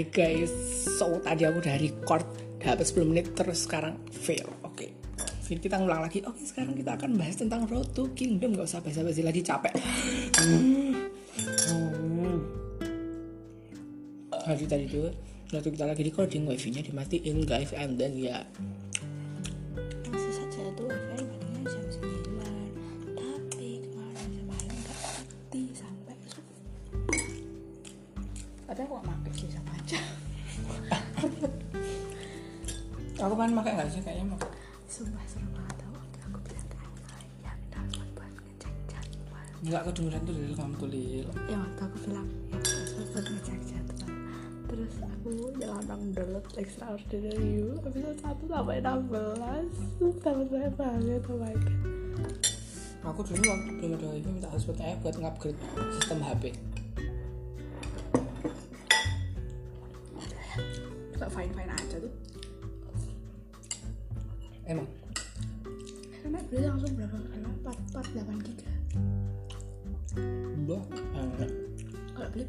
Hai guys, so tadi aku udah record habis 10 menit terus sekarang fail. Oke. Jadi kita ngulang lagi. Oke, sekarang kita akan bahas tentang Road to Kingdom. Gak usah basa-basi lagi capek. Hmm. Tadi tuh waktu kita lagi recording wifi-nya dimatiin guys and then ya masih kedengeran tuh dari kamu tuh Lil. ya waktu aku bilang ya buat ngecek jadwal terus aku nyelanang download extraordinary you episode 1 sampai 16 sumpah saya banget oh my god. Aku dulu waktu belum ada wifi minta hotspotnya buat ngupgrade sistem HP. gak fine fine aja tuh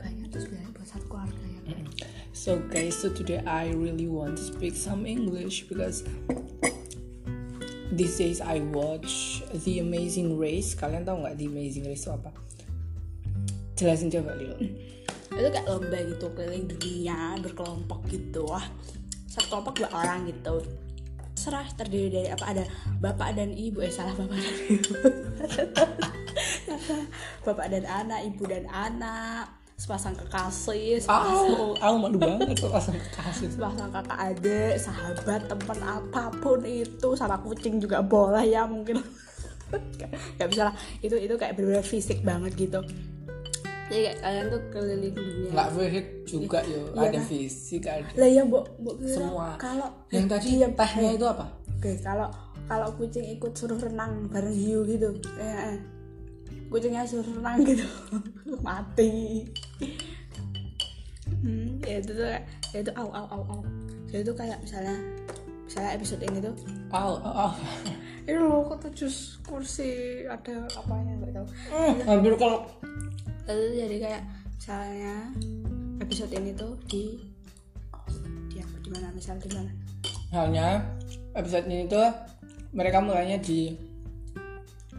banyak terus bilangnya buat satu keluarga ya kan So guys, so today I really want to speak some English because these days I watch The Amazing Race. Kalian tahu nggak The Amazing Race itu apa? Jelasin coba Lil. itu kayak lomba gitu keliling dunia berkelompok gitu. Wah satu kelompok dua orang gitu. Serah terdiri dari apa? Ada bapak dan ibu. Eh salah bapak dan ibu. Bapak dan anak ibu dan anak sepasang kekasih sepasang, Oh, aku malu banget kok pasang kasih. sepasang kakak adik sahabat teman apa pun itu sama kucing juga boleh ya mungkin nggak bisa lah itu itu kayak bener-bener fisik banget gitu jadi kayak kalian tuh keliling dunia Nggak fisik juga yo, Iya ada kan? fisik ada. lah ya mbok kira Semua. kalau Yang tadi Iya, tehnya itu apa? oke kalau kalau kucing ikut suruh renang bareng hiu gitu eh, eh. Kucingnya suruh renang gitu. Mati. Hmm, ya itu tuh ya itu au au au au. Jadi itu kayak misalnya misalnya episode ini tuh. Oh, oh, oh. ini loh kok tujuh kursi ada apanya nggak tahu. Hmm, hampir kalau lalu jadi kayak misalnya episode ini tuh di di apa di mana misal di mana? Halnya episode ini tuh mereka mulainya di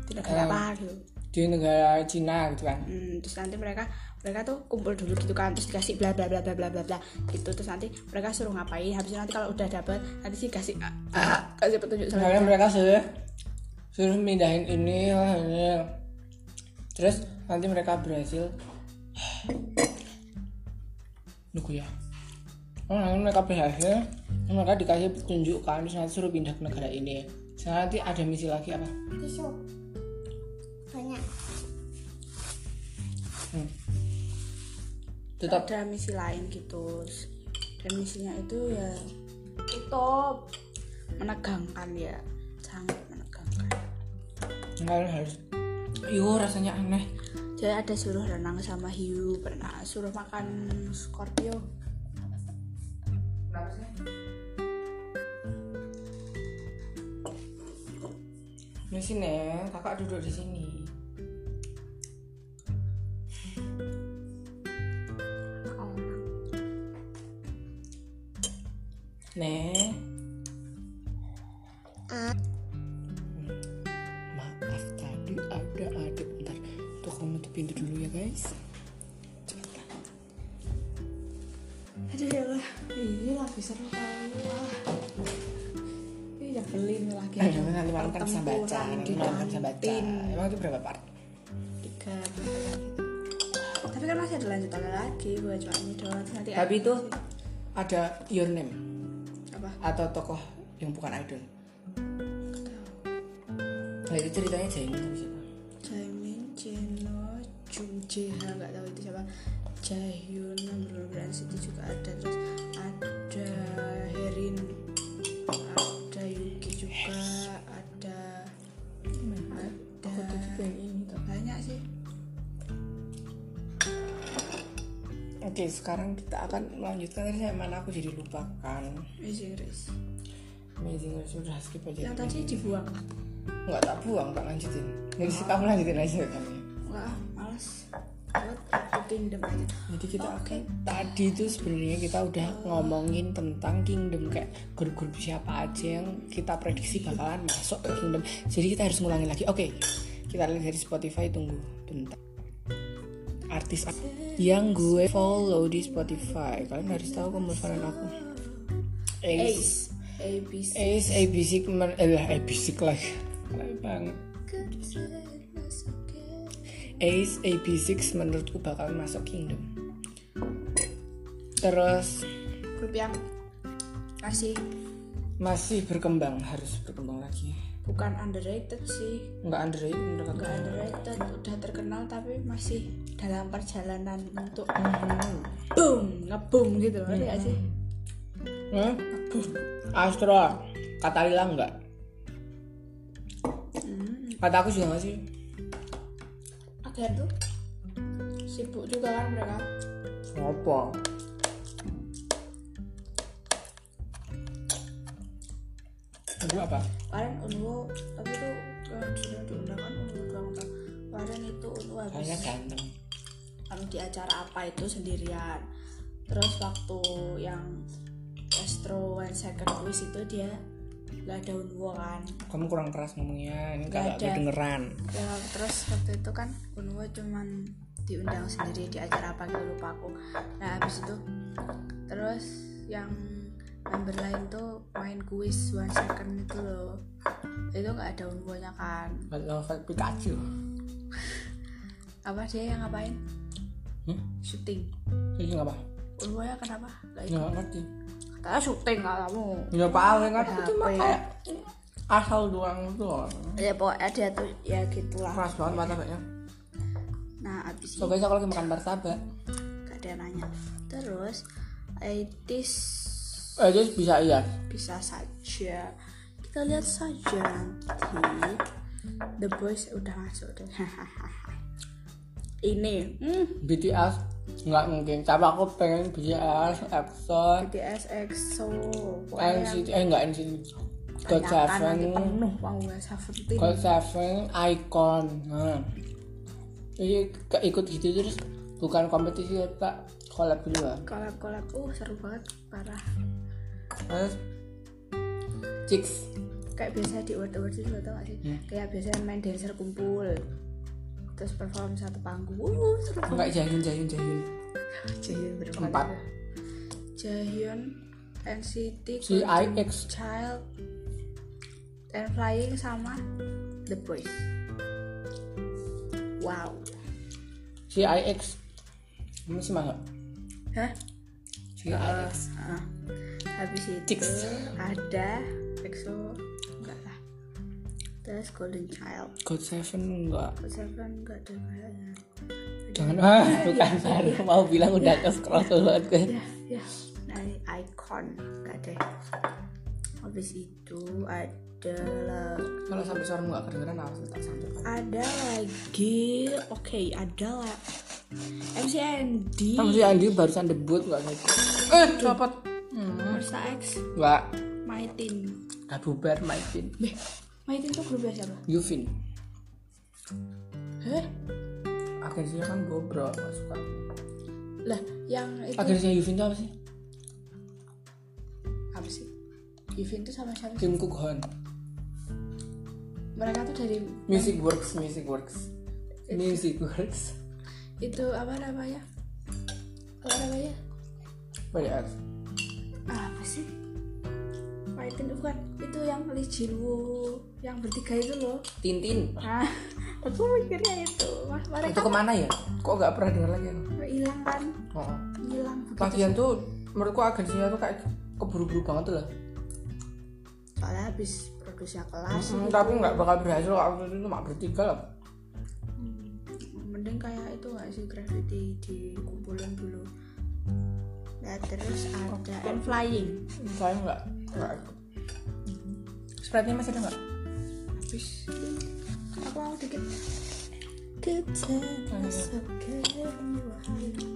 di negara Eh. apa gitu di negara Cina gitu kan. Hmm, terus nanti mereka mereka tuh kumpul dulu gitu kan terus dikasih bla bla bla bla bla bla bla gitu terus nanti mereka suruh ngapain habis itu nanti kalau udah dapet nanti sih kasih ah, ah, kasih petunjuk Misalnya selanjutnya mereka suruh suruh mindahin ini, lah, ini. Terus nanti mereka berhasil Nunggu ya. Oh, nanti mereka berhasil, mereka dikasih petunjuk kan, terus nanti suruh pindah ke negara ini. Terus nanti ada misi lagi apa? tisu banyak Hmm. Tetap ada misi lain gitu dan misinya itu ya tutup menegangkan ya sangat menegangkan kalian harus. Yo rasanya aneh. jadi ada suruh renang sama hiu pernah suruh makan scorpio Kenapa sih? Di sini, kakak duduk di sini. Nih. Ah. Maaf tadi ada bentar. Tuh kamu tutup pintu dulu ya guys. aduh ya lah ya beli nih lagi Eh, nanti malam kan bisa baca. Nanti malam kan bisa baca. Emang itu berapa part? tiga tapi kan masih ada lanjutannya lagi buat cuma ini doang nanti Tapi itu ada your name atau tokoh yang bukan idol. Nah itu ceritanya Jaime di situ. Jaemin Jeno Jung nggak tahu itu siapa Jaehyun Brand City juga ada terus ada Herin ada Yuki juga ada tuh. banyak sih Oke, sekarang kita akan melanjutkan tadi saya mana aku jadi lupa kan. Amazing Race Amazing Race sudah skip aja. yang tadi dibuang Nggak tak buang, tak lanjutin. Jadi kamu lanjutin aja kan. Wah, males. Buat kingdom aja Jadi kita akan tadi itu sebenarnya kita udah ngomongin tentang kingdom kayak grup-grup siapa aja yang kita prediksi bakalan masuk ke kingdom. Jadi kita harus ngulangi lagi. Oke, kita lihat dari Spotify tunggu bentar. Artis yang gue follow di Spotify. Kalian harus tahu kemudian aku. Ace. Ace ABC Ace ABC kemarin eh lah ABC lagi. Ace AB6 menurutku bakal masuk Kingdom. Terus grup yang masih masih berkembang, harus berkembang lagi. Bukan underrated sih Enggak underrated menurut aku. nggak underrated udah terkenal tapi masih dalam perjalanan untuk boom ngeboom gitu ngerti gak sih Hmm? Astra, kata Lila enggak? Kata aku juga enggak sih? akhir tuh sibuk juga kan mereka Apa? Itu apa? Kemarin Unwo tapi tuh yang sudah diundang kan Unwo doang tau kemarin itu Unwo habis ganteng. di acara apa itu sendirian terus waktu yang Astro One Second Quiz itu dia nggak ada Unwo kan Kamu kurang keras ngomongnya, ini kagak ada. kedengeran. ya terus waktu itu kan Unwo cuman diundang sendiri di acara apa gitu lupa aku nah habis itu terus yang member lain tuh main kuis one second itu loh itu nggak ada Unwo nya kan Kalau Pikachu. apa dia yang ngapain Hmm? syuting Ini apa? Unwo nya kenapa nggak ikut Nggak ngerti. katanya syuting nggak kamu Ya Pak ngerti cuma kayak asal doang itu ya pokoknya dia tuh ya gitulah Keras banget martabaknya. nah abis So guys aku lagi makan martabak. gak ada yang nanya terus Aitis Eh jadi bisa iya. bisa saja. Kita lihat saja nanti. The Boys udah masuk deh ini. Hmm, BTS nggak mungkin. Tapi aku pengen BTS, EXO, BTS EXO NCT, eh nggak NCT. God Seven, penuh Seventeen. God Seven, Icon. Nah, ini ke- ikut gitu terus. Bukan kompetisi tak collab dulu kolab kolab uh seru banget. Parah Terus Chicks. Kayak biasa di award award itu tau gak sih? Hmm. kayak biasanya main dancer kumpul terus perform satu panggung. Uh seru enggak Jahyun Jahyun Jahyun Jahyun bener Empat. banget. Jahyun NCT si Golden IX Child and Flying sama The Boys. Wow. Si IX ini sih masuk? Hah si IX Ah. habis itu Chicks. ada EXO enggak lah. Terus Golden Child. God Seven enggak. Seven enggak ada kayaknya. Jangan. Ah bukan. baru mau bilang udah ke scroll banget gue ya ya nah ini icon. Enggak ada habis itu ada lah kalau sampai suaramu nggak kedengeran harus tak sampai. Ada lagi. Oke ada lah MCND Kamu si Andi barusan debut nggak sih? Eh copot hmm. Monsta X. Nggak Maitin. Nggak bubar Maitin. Beh, Maitin tuh grupnya siapa? Yuvin. Heh? agensinya kan bobrok nggak suka. Lah, yang itu agensinya Yuvin itu apa sih? Apa sih? Yuvin tuh sama siapa? Kim Cook Hon Mereka tuh dari Music Works Music Works. Music Works itu apa namanya? Apa namanya? banyak Apa sih? Itu bukan itu yang Lee Jin Woo yang bertiga itu loh. Tintin Nah, aku mikirnya itu. Mas, itu mereka ke mana ya kok nggak pernah dengar lagi aku hilang kan? oh. Hilang. Lagian tuh menurutku agensinya tuh kayak keburu-buru banget tuh lah Soalnya habis produksinya kelas. Hmm, tapi nggak bakal berhasil kalau itu cuma bertiga lah mending kayak itu gak sih graffiti dikumpulin dulu. Nah terus ada and flying. Saya nggak nggak ikut. Sprite-nya masih ada nggak? habis. Aku mau dikit.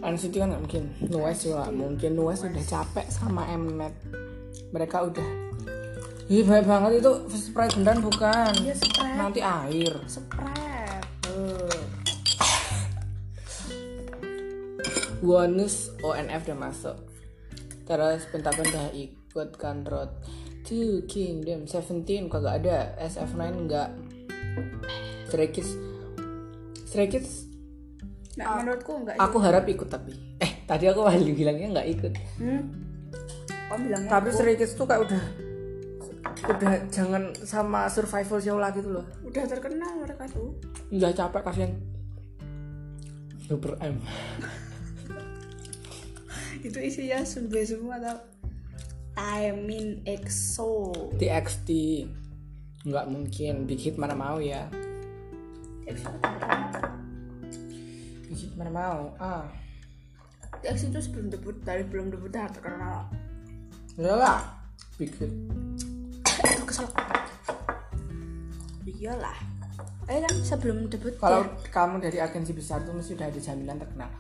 NCT kan nggak mungkin. Nues juga nggak mungkin. Nues udah capek sama Mnet mereka udah Ih baik banget itu. Sprite beneran bukan? Sprite. Nanti air. Spread bonus ONF udah masuk. Terus Pentagon udah ikut kan road to Kingdom 17 kagak ada? SF9 enggak Stray Kids. Stray Kids nah menurutku enggak aku harap ikut tapi. Eh tadi aku malah bilangnya nggak ikut. Hmm? oh bilangnya tapi Stray Kids tuh kayak udah udah jangan sama survival show lagi tuh loh. Udah terkenal mereka tuh. Udah capek kasihan. Super M itu isinya sumber semua tau. Taemin EXO TXT nggak mungkin. Big Hit mana mau ya? Big Hit mana mau? Ah. EXO itu sebelum debut dari belum debut udah terkenal lah Big Hit. Aduh, kesel iyalah eh kan sebelum debut kalau ya, kamu dari agensi besar tuh mesti udah ada jaminan terkenal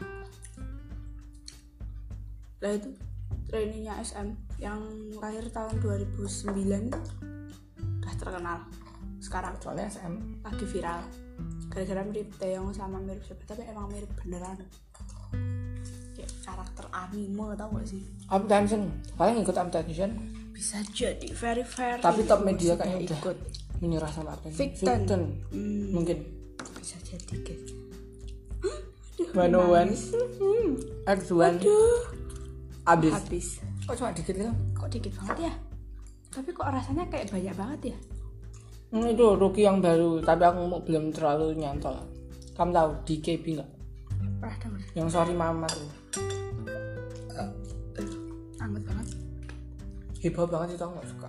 lah itu trainingnya SM yang lahir tahun 2009 udah terkenal. Sekarang soalnya SM lagi viral. Gara-gara mirip Taeyong sama mirip siapa? Tapi emang mirip beneran. Kayak karakter anime tau gak sih? Am Tension paling ikut Am Tension bisa jadi very very tapi top media kayaknya udah ikut. menyerah sama Am Tension Victon, Victon. Hmm. mungkin. Bisa jadi guys. One X1 habis. Habis. Kok cuma dikit ya? kok dikit banget ya? Tapi kok rasanya kayak banyak banget ya? Hmm, itu Rocky yang baru tapi aku belum terlalu nyantol. Kamu tahu di KB nggak? Yang sorry mama tuh. Eh, anget banget. Heboh banget itu tau nggak suka?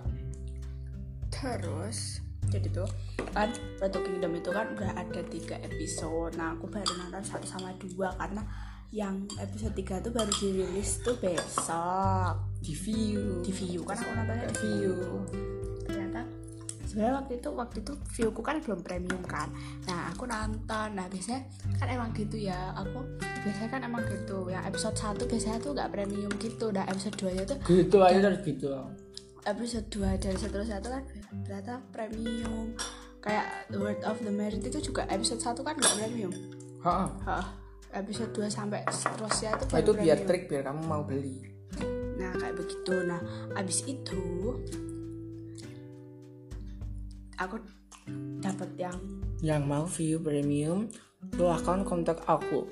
Terus jadi tuh kan Red Kingdom itu kan udah ada tiga episode. Nah aku baru nonton satu sama dua karena yang episode 3 tuh baru dirilis tuh besok. Di view di view kan aku nontonnya di view ternyata sebenarnya waktu itu waktu itu viewku kan belum premium kan. Nah aku nonton. Nah biasanya kan emang gitu ya. Aku biasanya kan emang gitu. Yang episode 1 biasanya tuh nggak premium gitu. Nah episode 2 nya tuh gitu aja terus gitu. Episode 2 dan seterusnya tuh kan ternyata premium. Kayak The Word of the Merit itu juga episode 1 kan nggak premium. Ha Hah, episode 2 sampai seterusnya tuh Nah, itu biar trik biar kamu mau beli. Nah kayak begitu. Nah abis itu aku dapat yang yang mau view premium silahkan kontak aku.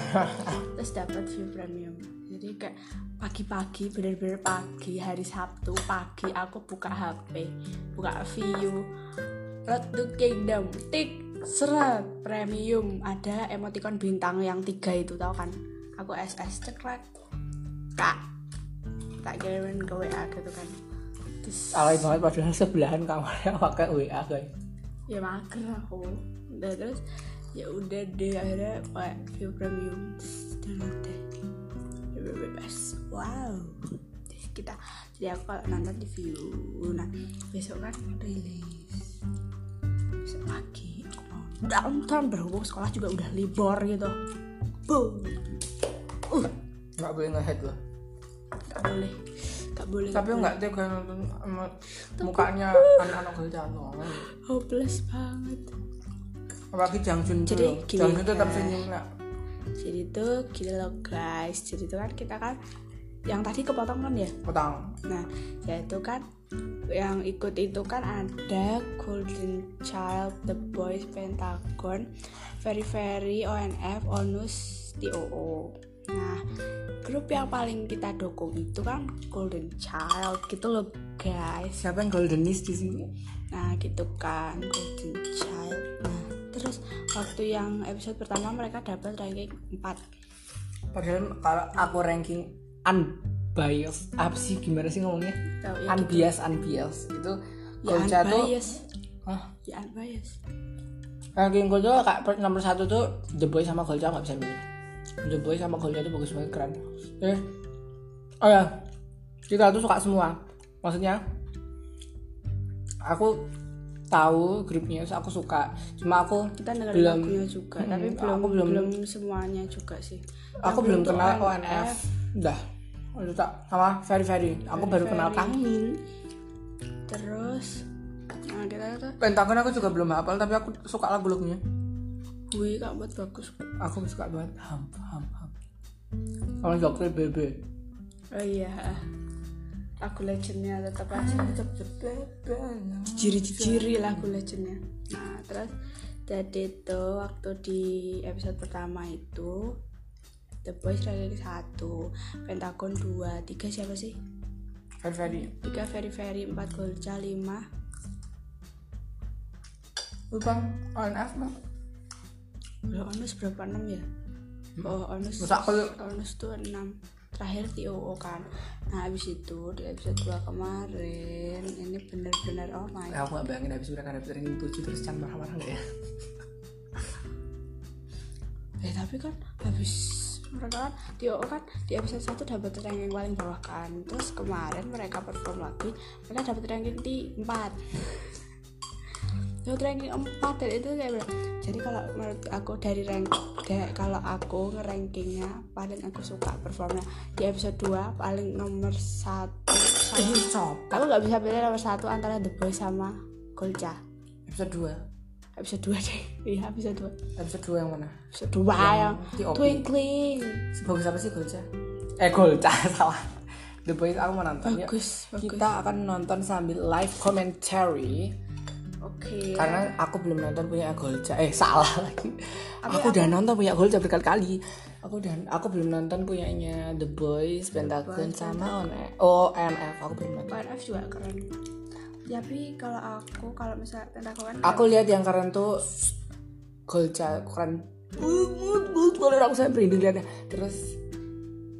terus dapat view premium. Jadi kayak pagi-pagi bener-bener pagi hari Sabtu pagi aku buka HP buka view Road to Kingdom tik seret premium. Ada emoticon bintang yang tiga itu tau kan? Aku SS ceklek. Kak. Tak kirimin ke WA gitu kan. Terus alay banget padahal sebelahan kamarnya pakai WA guys. Ya mager aku. Udah terus ya udah deh akhirnya pakai view premium. Dan udah ya bebas. Wow. Terus kita jadi aku kalau nonton di view nah besok kan rilis. Besok pagi nonton berhubung sekolah juga udah libur gitu. Boom. Nggak boleh ngehead loh. Gak boleh. Gak boleh. Tapi gak nggak kali nonton mukanya anak-anak Jano boleh. hopeless banget. Apalagi Jangjun tuh Jadi loh. gini, Jangjun tetap senyum nggak jadi tuh gini loh guys. Jadi tuh kan kita kan yang tadi kepotong kan ya? Potong. Nah, yaitu kan yang ikut itu kan ada Golden Child, The Boys Pentagon, Very Very, ONF, Onus, TOO. Nah, grup yang paling kita dukung itu kan Golden Child gitu loh guys. siapa yang goldenis di sini Nah, gitu kan Golden Child. Nah, terus waktu yang episode pertama mereka dapat ranking 4. padahal kalau aku ranking unbiased apa sih gimana sih ngomongnya Tahu ya, gitu. unbiased itu Ya Golca tuh. Hah? Ya unbiased. ranking Golca kayak per- nomor satu tuh The Boy sama Golca nggak bisa milih The Boy sama Golca itu bagus banget keren eh oh ya kita tuh suka semua maksudnya aku tahu grupnya aku suka cuma aku kita Belum. lagunya juga Hmm, tapi aku belum belum- belum semuanya juga sih aku Yang belum tuh kenal ONF udah udah tak sama very very aku baru kenal Very. Kangmin terus nah kita tuh? Pentagon aku juga belum hafal tapi aku suka lagu-lagunya wih kak buat bagus. Aku suka banget. Ham ham ham. Kalau Jokri BB. oh iya. Lagu legendnya tetap aja. Ciri-ciri lagu legendnya. Nah terus jadi tuh waktu di episode pertama itu The Boys ranking satu Pentagon dua tiga siapa sih? Very very. tiga Very Very empat Golca lima. Lupa. On F bang. Loh, Onus berapa enam ya? Oh Onus Onus tuh enam. Terakhir TOO kan. Nah habis itu di episode 2 kemarin ini bener-bener oh my Ya, aku gak bayangin habis mereka dapet ranking 7 terus Chan marah-marah gak ya? Eh tapi kan habis mereka kan di OO kan di episode 1 dapat ranking paling bawah kan. Terus kemarin mereka perform lagi mereka dapat ranking di 4 dapat ranking 4 dan itu kayak bilang, jadi kalau menurut aku dari rank da- kalau aku ngerankingnya paling aku suka performnya di episode 2 paling nomor 1 sama aku nggak bisa pilih nomor 1 antara The Boys sama Golca Episode episode 2 deh iya episode 2 2. Episode 2 yang mana? episode 2 yang TOP. Twinkling Sebagus apa sih Golca? Eh Golca salah. The Boys aku mau nonton yuk. bagus bagus Kita akan nonton sambil live commentary oke karena aku belum nonton punya Golca. Eh salah lagi. Aku udah nonton punya Golca berkali-kali. Aku dan aku belum nonton punyanya The Boys, Pentagon sama On ONF. Aku belum nonton. PNF juga keren tapi kalau aku kalau misal Pentagon kan Aku lihat yang keren tuh Golca keren. Banget aku sampai merinding liatnya. Terus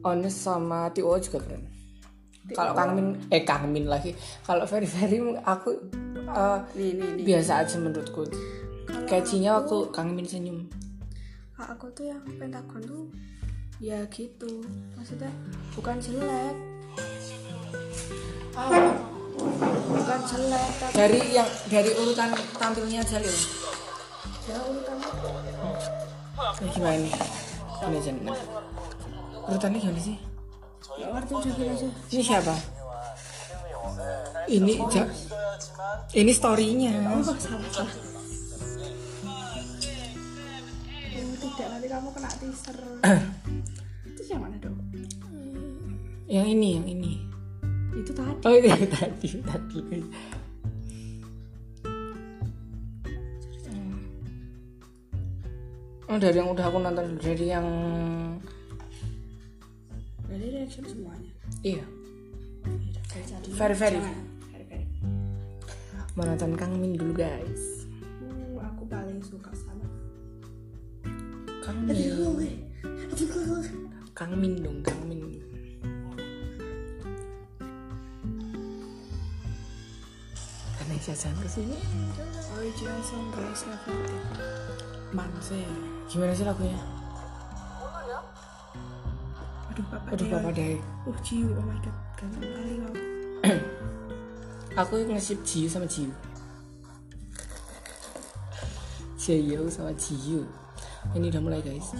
Honest sama Tio juga keren. Kalau Kang Min eh Kang Min lagi. Kalau Very Very aku eh, nih nih nih. biasa aja menurutku. Catchy-nya waktu Kang Min senyum. Kalau aku tuh yang Pentagon tuh ya gitu. Maksudnya bukan jelek bukan jelek tapi dari yang dari urutan tampilnya aja loh ya urutannya eh, gimana nih ini aja nih. urutannya gimana sih? Nggak ngerti gini aja. Ini siapa? Ini ja- ini storynya. Oh salah salah? Oh tidak nanti kamu kena teaser. Itu yang mana dong yang ini yang ini itu tadi. Oh itu yang tadi tadi. Oh dari yang udah aku nonton dari yang dari reaction semuanya? Iya. Tadi. Very, very. Jangan. Very, very. mau nonton Kang Min dulu guys. Uh, aku paling suka sama Kang Min. Kang Min dong Kang Min jajan ke sini original song Seventeen mana gimana sih lagunya? Aduh papa aduh papa deh uh Jiu oh my god. Ganteng kali kau aku nge-ship Jiu sama Jiu. Jiu sama Jiu. Ini udah mulai guys.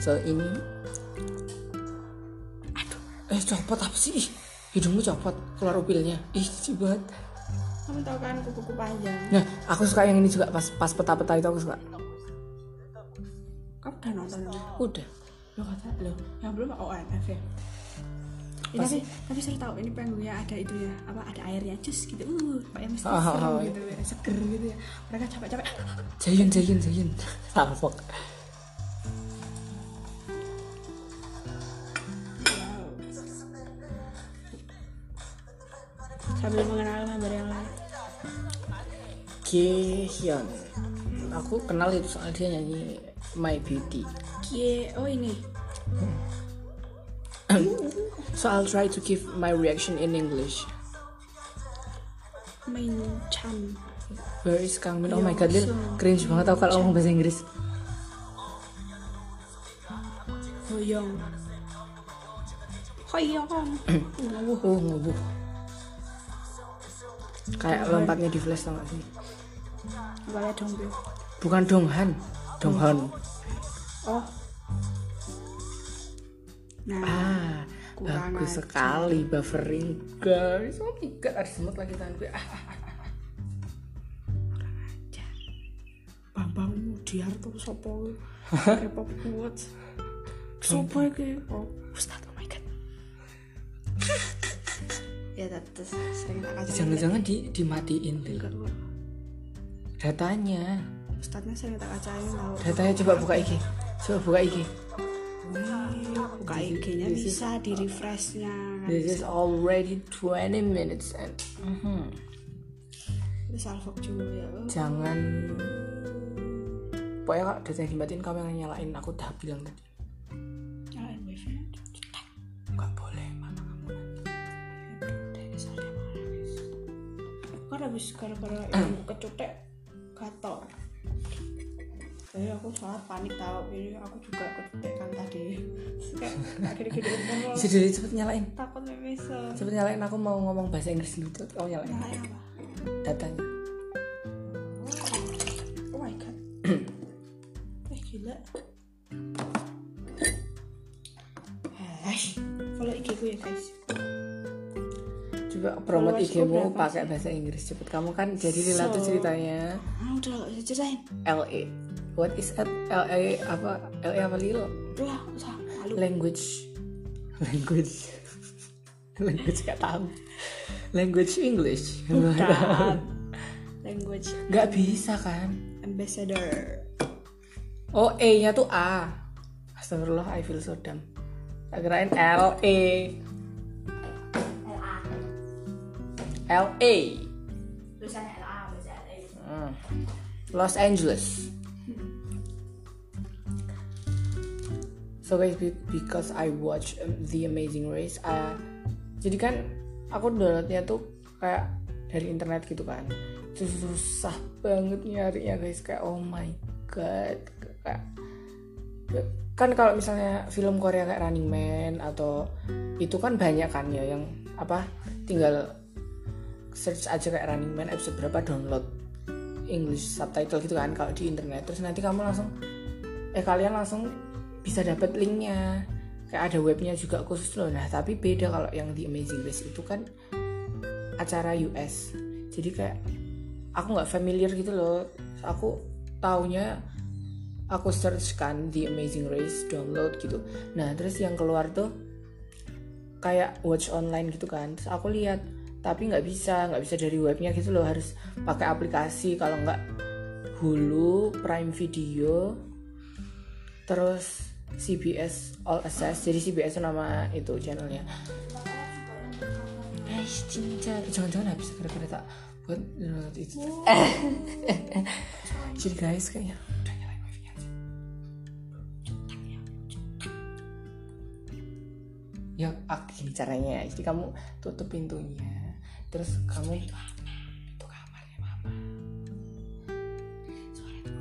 So ini aduh eh copot apa sih? Ih, hidungmu copot keluar upilnya ih banget kamu tahu kan kuku-kuku panjang? Nah aku suka yang ini juga pas pas peta-peta itu aku suka. Kamu udah nonton udah. Lo kata lo yang belum ONF ya? Ini tapi tapi seru tahu ini panggungnya ada itu ya apa ada airnya cus gitu. Uh kayak mesti ah, seru ah, gitu ya seger gitu ya. Mereka capek-capek. Jayun Jayun Jayun wow. Sambil mengenal member yang lain Kihyun aku kenal itu soal dia nyanyi My Beauty Kie oh ini so I'll try to give my reaction in English main Chan Where is Kang Min? Oh my god, Lil, cringe banget tau kalau ngomong bahasa Inggris. Hoyong Hoyong uh, Oh, ngubuh. Kayak lompatnya di flash tau gak sih? Apa ya dong? Bukan Donghan, Donghan. oh. Nah Ah, bagus ajar. sekali buffering guys. Oh my god, ada semut lagi tangan gue. Ah, ah, ah. Bambang Mudiarto sopo? K-pop kuat sopo iki? Oh Ustadz oh my god. Ya tapi sering tak jangan-jangan di dimatiin deh datanya. Ustadznya sering tak kacain tau. Datanya coba buka IG coba buka IG buka IG-nya bisa di refreshnya kan this is already 20 minutes and Mhm. itu salfok juga ya. Jangan. Pokoknya kak datanya dimatiin kamu yang nyalain aku udah bilang tadi. Nyalain wifi nggak boleh mama kamu dari saya kan habis. Gara-gara kecutek gatal jadi aku sholat panik tau ini aku juga kecutek kan tadi kayak akhirnya gede terus bisa jadi cepet nyalain. takut bisa. Cepet nyalain aku mau ngomong bahasa Inggris dulu cepet kamu nyalain. Nyalain apa? Datanya oh my god. Eh gila. Eh follow IG ku ya guys promote Followersku IG mu berapa pakai bahasa Inggris cepet. Kamu kan jadi tuh So- ceritanya. Ah udah gak bisa ceritain LA what is that LA apa? LA apa Lilo udah lah usah malu. Language. Language. Language gak tahu. Language English. Bukan. language nggak bisa kan? Ambassador. Oh E nya tuh A. Astagfirullah I feel so dumb. Kirain L E L A. Tulisannya LA LA Hmm. Los Angeles. So guys, be- because I watch um, The Amazing Race, uh, jadi kan aku downloadnya tuh kayak dari internet gitu kan. Itu susah banget nyarinya guys, kayak oh my god, kayak kan kalau misalnya film Korea kayak Running Man atau itu kan banyak kan ya yang apa tinggal search aja kayak Running Man episode berapa download English subtitle gitu kan kalau di internet. Terus nanti kamu langsung eh kalian langsung bisa dapat linknya. Kayak ada webnya juga khusus loh. Nah tapi beda kalau yang di Amazing Race itu kan acara US jadi kayak aku nggak familiar gitu loh. Aku taunya aku search kan The Amazing Race download gitu. Nah terus yang keluar tuh kayak watch online gitu kan. Terus aku lihat tapi nggak bisa nggak bisa dari webnya gitu loh harus pakai aplikasi. Kalau nggak Hulu Prime Video terus CBS All Access. Jadi CBS itu nama itu channelnya. Eh cinta jangan-jangan habis gara-gara tak buat download itu. Jadi guys kayaknya. Ya ah, gini caranya. Jadi kamu tutup pintunya terus kamu pintu kamarnya mama. Suara itu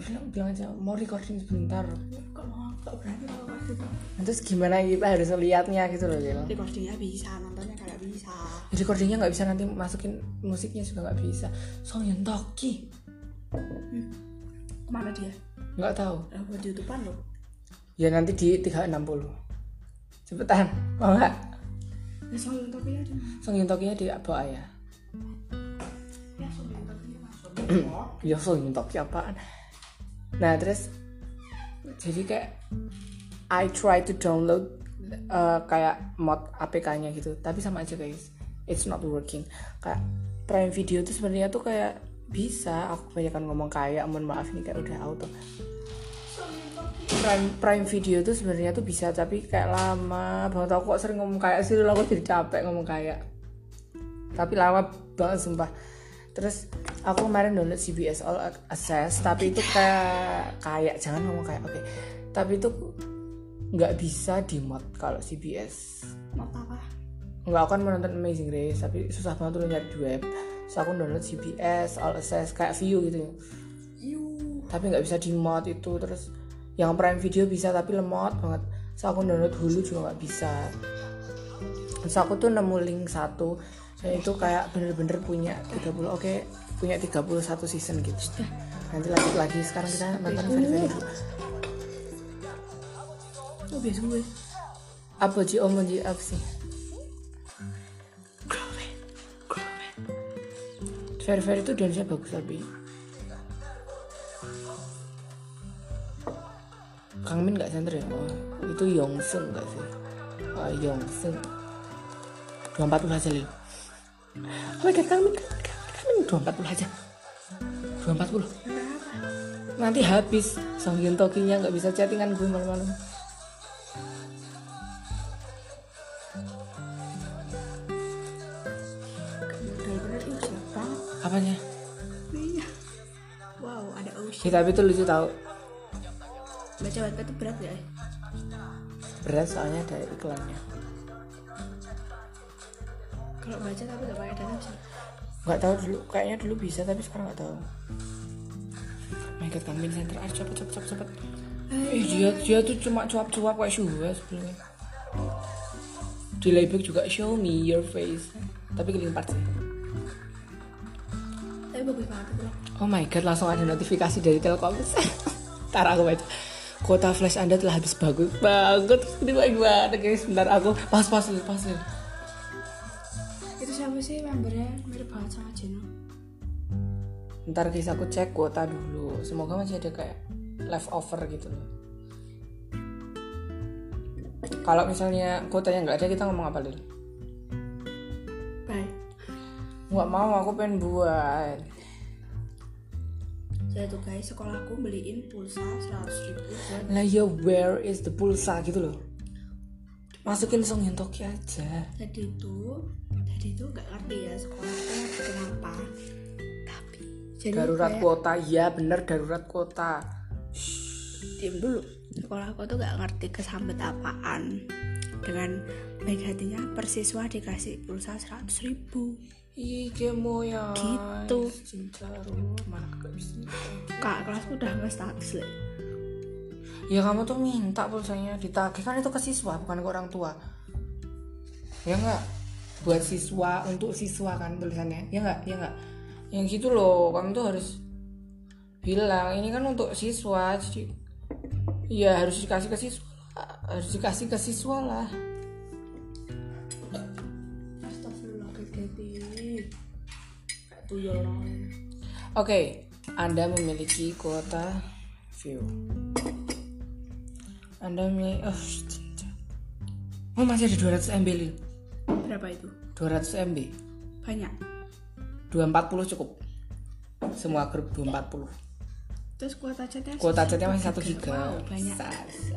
bilang bilang aja mau recording sebentar. Kok mau? Kok berani kalau waktu itu Nah, terus gimana kita harus lihatnya gitu loh Gil recordingnya bisa nontonnya kayak bisa. Recordingnya nggak bisa nanti masukin musiknya juga nggak bisa. Song Yun Toki ke mana dia? Nggak tahu. Udah buat youtubean loh. Ya nanti di 360 cepetan mau nggak ya Song Yun Tokinya di bawah ya? Ya masuk ya Song Yun Toki apaan? Nah terus jadi kayak I try to download uh, kayak mod APK-nya gitu. Tapi sama aja guys. It's not working. Kayak Prime Video tuh sebenarnya tuh kayak bisa aku kebanyakan ngomong kayak mohon maaf ini kayak udah auto Prime Prime Video tuh sebenarnya tuh bisa tapi kayak lama banget. Aku kok sering ngomong kayak sih aku jadi capek ngomong kayak. Tapi lama banget sumpah. Terus aku kemarin download CBS All Access tapi itu kayak kayak jangan ngomong kayak oke. Tapi itu nggak bisa di mod kalau CBS apa nggak akan menonton Amazing Race tapi susah banget tuh nyari di web so aku download CBS All Access kayak view gitu. Yuh. tapi nggak bisa di mod itu terus yang Prime Video bisa tapi lemot banget. So aku download Hulu juga nggak bisa. Terus aku tuh nemu link satu. Dan itu kayak bener-bener punya 30 oke punya 31 season gitu. Nanti lanjut lagi. Sekarang kita nonton very dulu. Oh biasa gue. Apa sih om Ji? apa sih? Very very itu dance bagus tapi Kang Min nggak center ya? Oh, itu Yongsun nggak sih? Oh, Yongsun 240 aja Lil. Oh my god Kang Min Kang Min 240 aja. 240 nanti habis Song Hyun Tokinya nggak bisa chattingan gue malam-malam. Apanya? Iya. Wow ada ocean. Ya, tapi itu lucu tau baca baca itu berat ya berat soalnya ada iklannya. Kalau baca tapi gak pakai data bisa. Nggak tahu dulu kayaknya dulu bisa tapi sekarang nggak tahu. Oh my god Kang Min center ah cepet cepet cepet cepet. Eh dia dia tuh cuma cuap-cuap kayak Shuhwa sebelumnya di layback juga show me your face. Tapi killing part sih. Tapi bagus banget itu. Oh my god langsung ada notifikasi dari Telkom ntar aku baca kuota flash anda telah habis. Bagus banget. Ini baik banget. Guys bentar aku pas pas pas itu siapa sih membernya? Mirip banget sama Jeno ntar guys aku cek kuota dulu. Semoga masih ada kayak leftover gitu loh. Kalau misalnya kuotanya nggak ada kita ngomong apa dulu bye nggak mau aku pengen buat saya tuh guys sekolahku beliin pulsa 100 ribu buat lah ya where is the pulsa gitu loh. Masukin Song Toki aja. Tadi itu tadi itu gak ngerti ya sekolahnya kenapa. Tapi jadi darurat kayak- kuota. Ya bener darurat kuota. Diem dulu. Sekolahku tuh gak ngerti kesambet apaan. Dengan baik hatinya persiswa dikasih pulsa 100 ribu Ih, mau ya Gitu. Cincaro mana kagak bisa kak kelasku udah nggak status lah Ya kamu tuh minta pulsanya ditagih kan itu ke siswa bukan ke orang tua. Ya enggak? Buat siswa untuk siswa kan tulisannya. Ya enggak? Ya enggak? Yang gitu loh, kamu tuh harus bilang ini kan untuk siswa jadi ya harus dikasih ke siswa harus dikasih ke siswa lah tuyul nongol oke anda memiliki kuota view. Anda memiliki oh, oh masih ada 200 MB Lil. berapa itu? 200 MB banyak. 240 cukup. Semua grup 240 terus kuota chatnya kuota chatnya masih 1 giga. wow banyak. Sasa.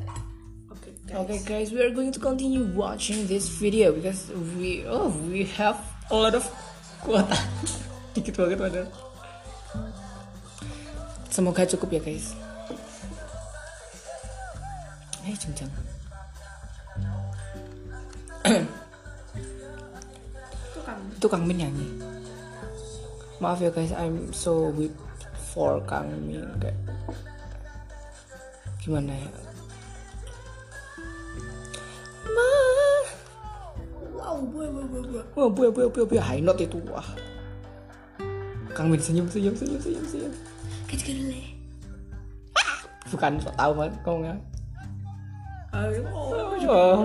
oke Okay guys, we are going to continue watching this video because we oh we have a lot of kuota. Dikit banget padahal. Semoga cukup ya guys. Eh cincang. itu kamu Itu Kang Min nyanyi. Maaf ya guys, I'm so weak for Kang Min kayak gimana ya? Ma. wow boy boy boy Wah, buaya, buaya, buaya, buaya, high note itu, wah. Kang Min senyum, senyum, senyum, senyum, senyum. kecil le Bukan, sok tahu banget kau nggak. ayo Oh.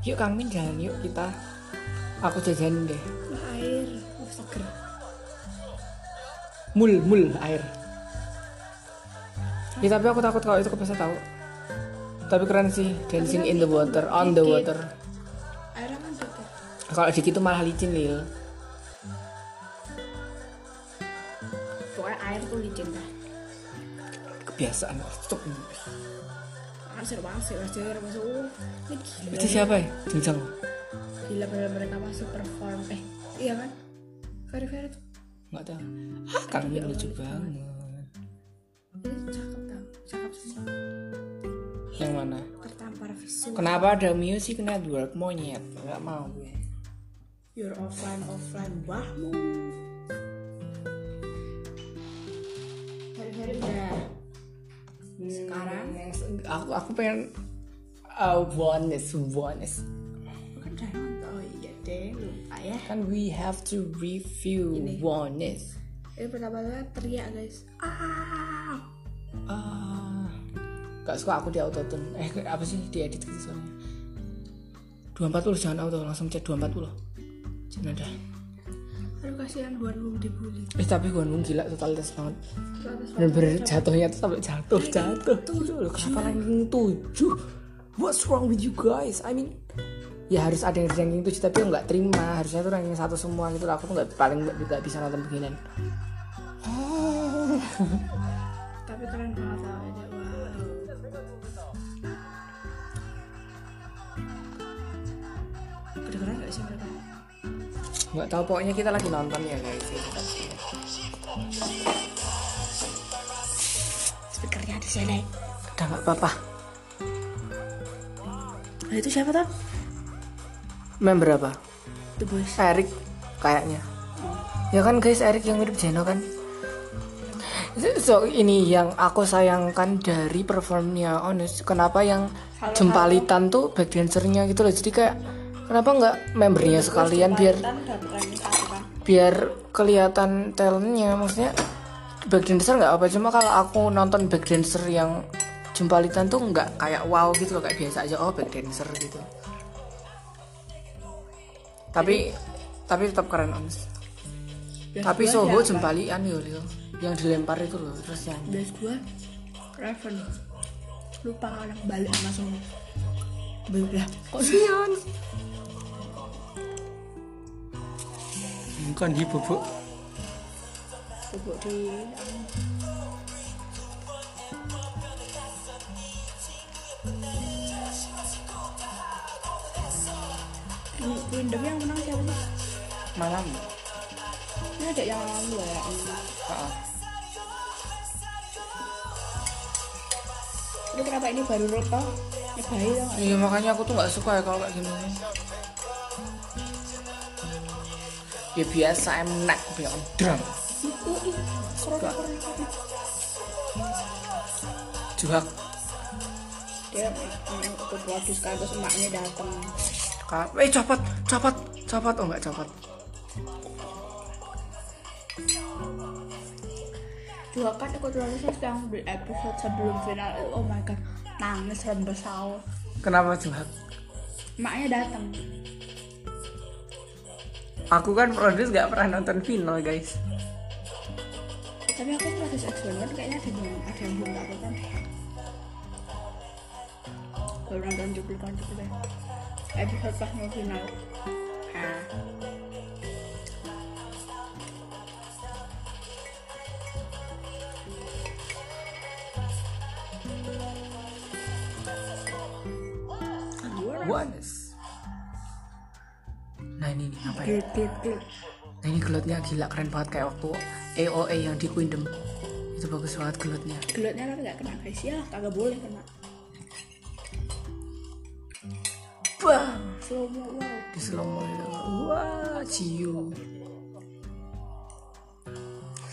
Yuk Kang Min jalan yuk kita. Aku jajanin deh. air oh, seger Mul, mul air. Ya tapi aku takut kalau itu kepleset tahu. Tapi keren sih, dancing in the water, on the water. Kalau dikit itu malah licin lil. pokoknya air tuh licin dah Kebiasaan. Stop. pasir pasir pasir masuk ini gila Itu siapa ya? Cincang. gila padahal mereka masih perform eh iya kan Ferry Ferry tuh Nggak tahu. Ah, Kang Min lucu banget. ini cakep tau cakep semua Yang mana? tertampar visual Kenapa ada music network? Monyet? Nggak mau. Gue. your offline offline. Wahmu Ferry Ferry udah. Sekarang? aku aku pengen uh, oneness, oneness. kan udah nonton. Oh iya deh lupa ya. Kan we have to review oneness. ini pertama-tama teriak guys. Ah. Ah, gak suka aku di autotune. Eh apa sih? Diedit gitu soalnya. 240 jangan auto langsung cek 240. Nada. aduh kasihan buat lu dibully eh tapi gue gila totalitas banget. Bener-bener jatuhnya tuh sampai jatuh jatuh. Loh, kenapa ranking tujuh? What's wrong with you guys? I mean ya harus ada yang di ranking tujuh tapi nggak terima. Harusnya tuh ranking satu semua gitu lah aku tuh nggak paling nggak bisa nonton beginian. Tapi keren banget nggak tahu pokoknya kita lagi nonton ya guys. Speakernya di sini. Udah nggak apa-apa. Nah itu siapa tuh member apa? The Boys. Erik kayaknya. Ya kan guys Erik yang mirip Jeno kan? So ini yang aku sayangkan dari performnya Honest. Kenapa yang jempalitan tuh backdancernya gitu loh. Jadi kayak kenapa nggak membernya sekalian biar biar kelihatan talentnya? Maksudnya backdancer nggak apa cuma kalau aku nonton backdancer yang jempalitan tuh nggak kayak wow gitu loh kayak biasa aja. Oh backdancer gitu. Tapi tapi tetap keren Best tapi Soho jempalian yo Lil. yang dilempar itu loh terus yang best gua Raven. Lupa orang balik langsung belah kok Sion kan di bubuk bubuk di Ini Kingdom yang menang siapa sih? malam Ini ada yang lalu ya ini. Ah, Ini kenapa ini baru roto? Ini bayi gak? iya makanya aku tuh nggak suka ya kalau kayak gini ya biasa em corona corona corona. juhak Dia ikut produs kan terus emaknya datang. Eh copot copot copot oh nggak copot Juga kan ikut produs yang di episode sebelum final itu, oh my god nangis rembes sawah. kenapa juhak Emaknya datang. Aku kan produs nggak pernah nonton final guys Tapi aku produs eksperimen kayaknya ada yang ada yang belum aku kan. Baru nonton cuplikan cuplikan. Episode pas mau final. Ah. Wanes nah ini nih apa ya? Nah ini gelutnya gila keren banget kayak waktu AOA yang di Queendom. Itu bagus banget gelutnya Glutnya tapi nggak kena guys. Ya, kagak boleh kena. bang Slow mo wow. di slow mo itu. Wah ciu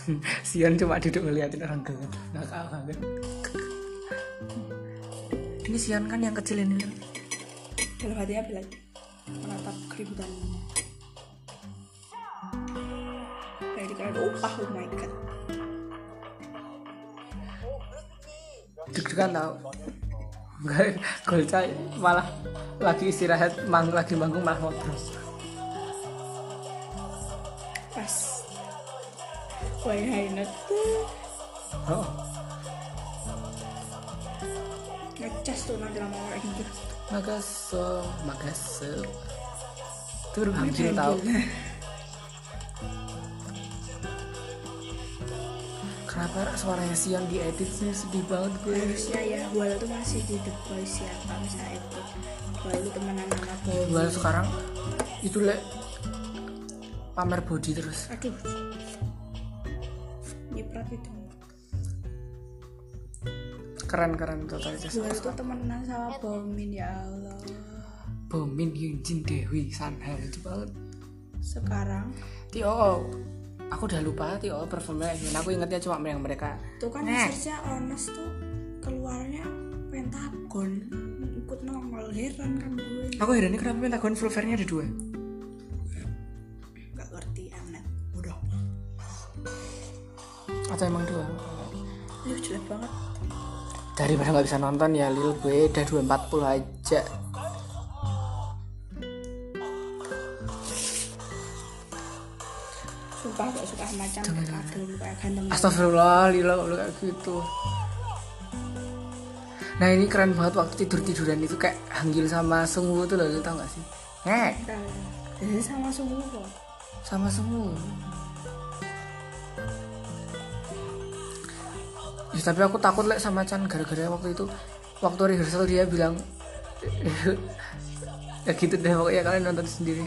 Sion cuma duduk ngeliatin orang gelut nggak banget ini Sion kan yang kecil ini. Dalam hatinya bilang menatap keributan. Kayak dikira upah oh my god. deg-degan tau Golca malah lagi istirahat mang lagi manggung malah ngobrol Pas. Why Hainet oh. ngecas tuh nanti lama kayak gitu. Magaso Magaso itu berhasil tau kenapa suaranya Sion diedit sih sedih banget gue Harusnya ya, Wal tuh masih di The Boys ya, kalau misalnya itu. Wal tuh temenan sama Boy. gue sekarang itu le pamer body terus Aduh. Nyiprat itu. Keren keren totalitas Wal tuh temenan sama Bomin ya Allah. Bomin Hyunjin Dewi Sanha itu banget. Sekarang? Tio aku udah lupa Tio performnya gimana aku ingetnya cuma yang mereka. Tuh kan Nah. researchnya honest tuh keluarnya Pentagon. Ikut nongol heran kan gue aku heran ini kenapa Pentagon full fairnya ada dua? Nggak ngerti anet udah atau emang dua? Lu jelek banget daripada nggak bisa nonton ya Lil gue udah 240 aja sumpah gak suka kagel kayak ganteng Astagfirullah, Lila lu kayak gitu. Nah ini keren banget waktu tidur tiduran itu kayak Hanggil sama Sungwoo tuh loh, lu tau gak sih? Ngek, jadi sama sungguh kok sama Sungwoo. Ya, tapi aku takut lek sama Chan gara-gara waktu itu waktu rehearsal dia bilang ya gitu deh pokoknya kalian nonton sendiri.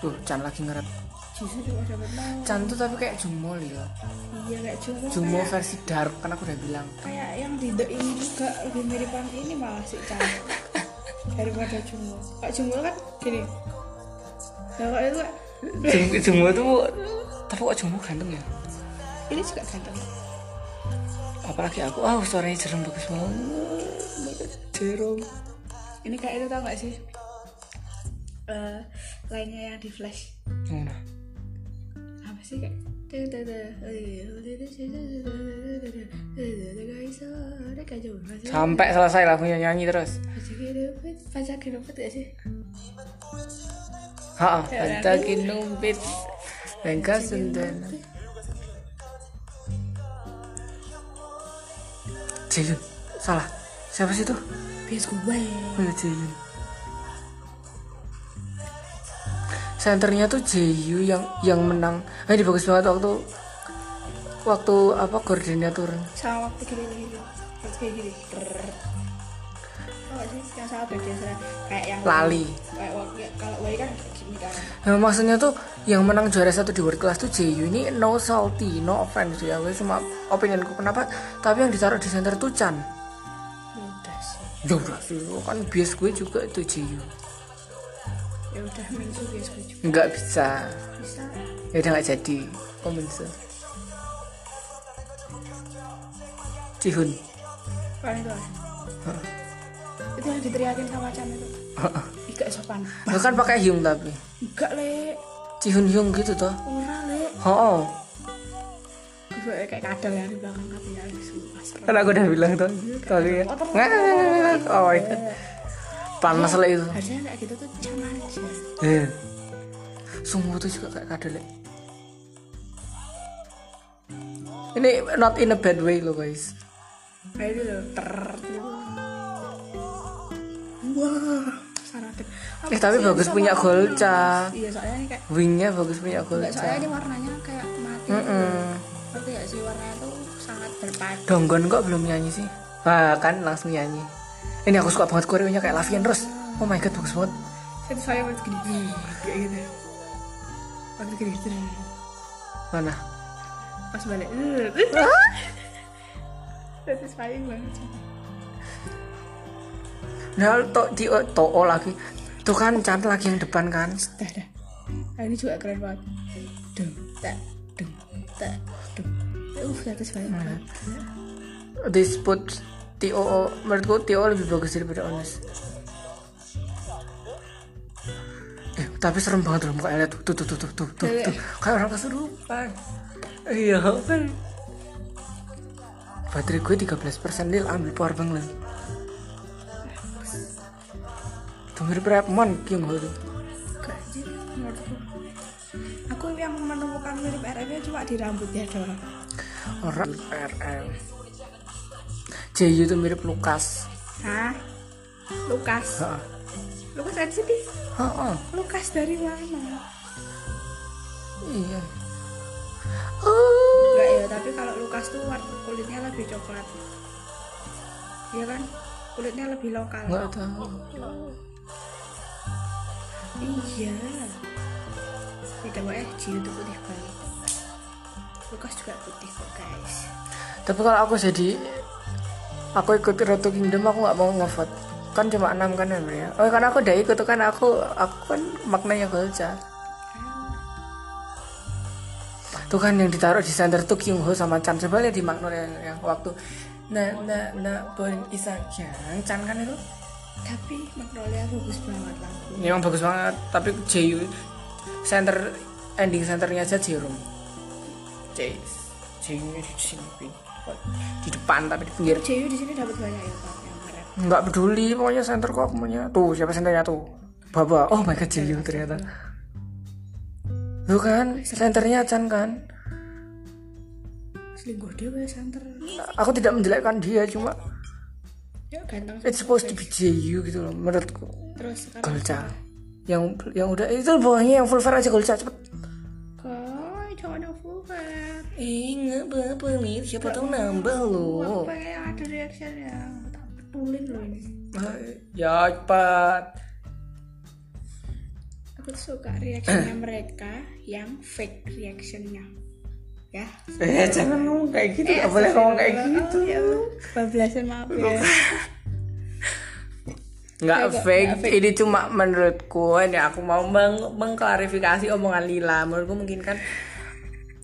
Tuh, Chan lagi ngerap. Chan tuh tapi kayak jumol ya. iya kayak Jungkook Jumo kayak, versi dark kan aku udah bilang. kayak yang di The ini juga lebih miripan ini malah si Chan daripada Jungkook Kak Jungkook kan gini nah kalau itu kayak, Jum- Jumo tuh tapi kok Jumo ganteng ya? ini juga ganteng Apalagi aku, ah suaranya jerem bagus banget. Jerem. ini kayak itu tau gak sih Eh, lainnya yang di flash Mana? apa sih kayak Sampai selesai lagunya nyanyi terus. baca kenapa ya sih Ha, patakin numpit. Lengkap sendana. Jayun, salah. Siapa sih tuh? bias gue Oh Jayun. Senternya tuh Jayu yang yang menang. Ah, ini bagus banget waktu waktu apa turun. sama waktu gini gini kayak gini sih yang sama beda Sarah. kayak yang Lali. kayak waktu kalau kan gini kan Nah, maksudnya tuh yang menang juara satu di world class tuh Jayu ini no salty, no offense ya. Gue cuma opinionku kenapa. Tapi yang ditaruh di center tuh Chan. ya udah sih Ya udah sih, kan bias gue juga itu Jayu. ya udah bias gue juga Nggak bisa. bisa Ya udah nggak jadi. Komentar. Cihun. itu lah itu yang diteriakin sama Chan itu Ih, gak sopan Lu kan pakai Hyung tapi. enggak le Cihun Hyung gitu toh. ora le Oh, gue kayak kadal yang di belakang sumpah serem kan aku udah bilang tuh. Tapi ya. Oh my god. Panas lah itu. harusnya kayak gitu tuh Chan aja Eh. Sungguh tuh juga kayak kadal ya. Ini not in a bad way loh guys. kayak itu loh ter gitu. Wah saratin Apa Eh tapi sih bagus punya Golca. iya soalnya ini kayak Wingnya bagus punya enggak soalnya Golca. ini warnanya kayak mati Mm-mm. ngerti gak sih warnanya tuh sangat berpadu Donggon kok belum nyanyi sih? Ah kan langsung nyanyi. Ini aku suka banget koreonya kayak Lavian Rose. Oh my god bagus banget. itu saya waktu gini kayak gitu waktu gini gitu Mana? pas balik satisfying banget. Nah to di to lagi. Tuh kan Chan lagi yang depan kan. dah dah nah, ini juga keren banget dung tak dung tak dung uh satisfying banget This put TO menurutku TO lebih bagus daripada Honest. Eh, tapi serem banget loh mukanya tuh tuh tuh tuh tuh tuh, tuh, tuh. kayak orang kesurupan. Iya, apa? Baterai gue 13% Lil ambil power bank Itu King Ho tuh. Gak sih menurutku aku yang menemukan mirip RM-nya cuma di rambutnya doang Orang RM. Jayu tuh mirip Lukas. Hah? Lukas Heeh. Lukas NCT Heeh. Lukas dari mana? Iya. Oh. Enggak ya, tapi kalau Lukas tuh warna kulitnya lebih coklat Iya kan? Kulitnya lebih lokal Nggak tahu. Iya. Tidak boleh Jiu tuh putih banget Lukas juga putih kok guys. Tapi kalau aku jadi aku ikut Roto Kingdom aku nggak mau ngevote. Kan cuma 6 kan ya. Oh, karena aku udah ikut tuh kan aku aku kan maknanya Golca. Tuh kan yang ditaruh di center tuh Kyung Ho sama Chan. Coba lihat di Magnolia yang, yang waktu. Nah nah nah Borin Isak yang Chan kan itu Tapi Magnolia bagus banget lagu memang bagus banget tapi Jayu center ending centernya aja Jerome Jay Jayu di sini di depan tapi di pinggir. Jiu di sini dapat banyak ya Pak nggak peduli pokoknya center kok maunya tuh siapa centernya? Tuh. Bapak, oh my god Jaehyung ternyata. Tuh kan, senternya Chan kan. selingkuh dia santer Aku tidak menjelekkan dia, cuma ya ganteng it's supposed to be Jaehyung gitu loh menurutku. terus Golca. Yang yang udah itu bawahnya yang full fair aja Golca cepet. kok jangan yang full fat Eh, nggak apa-apa nih, siapa tahu nambah lo. pengen ada reaction yang tak betulin loh ini Ya cepat. aku suka reactionnya mereka yang fake reactionnya ya Eh jangan ngomong kayak gitu, nggak boleh ngomong kayak gitu. ya bablasan maaf ya Nggak fake, ini cuma menurutku ini aku mau meng- mengklarifikasi omongan Lila. Menurutku mungkin kan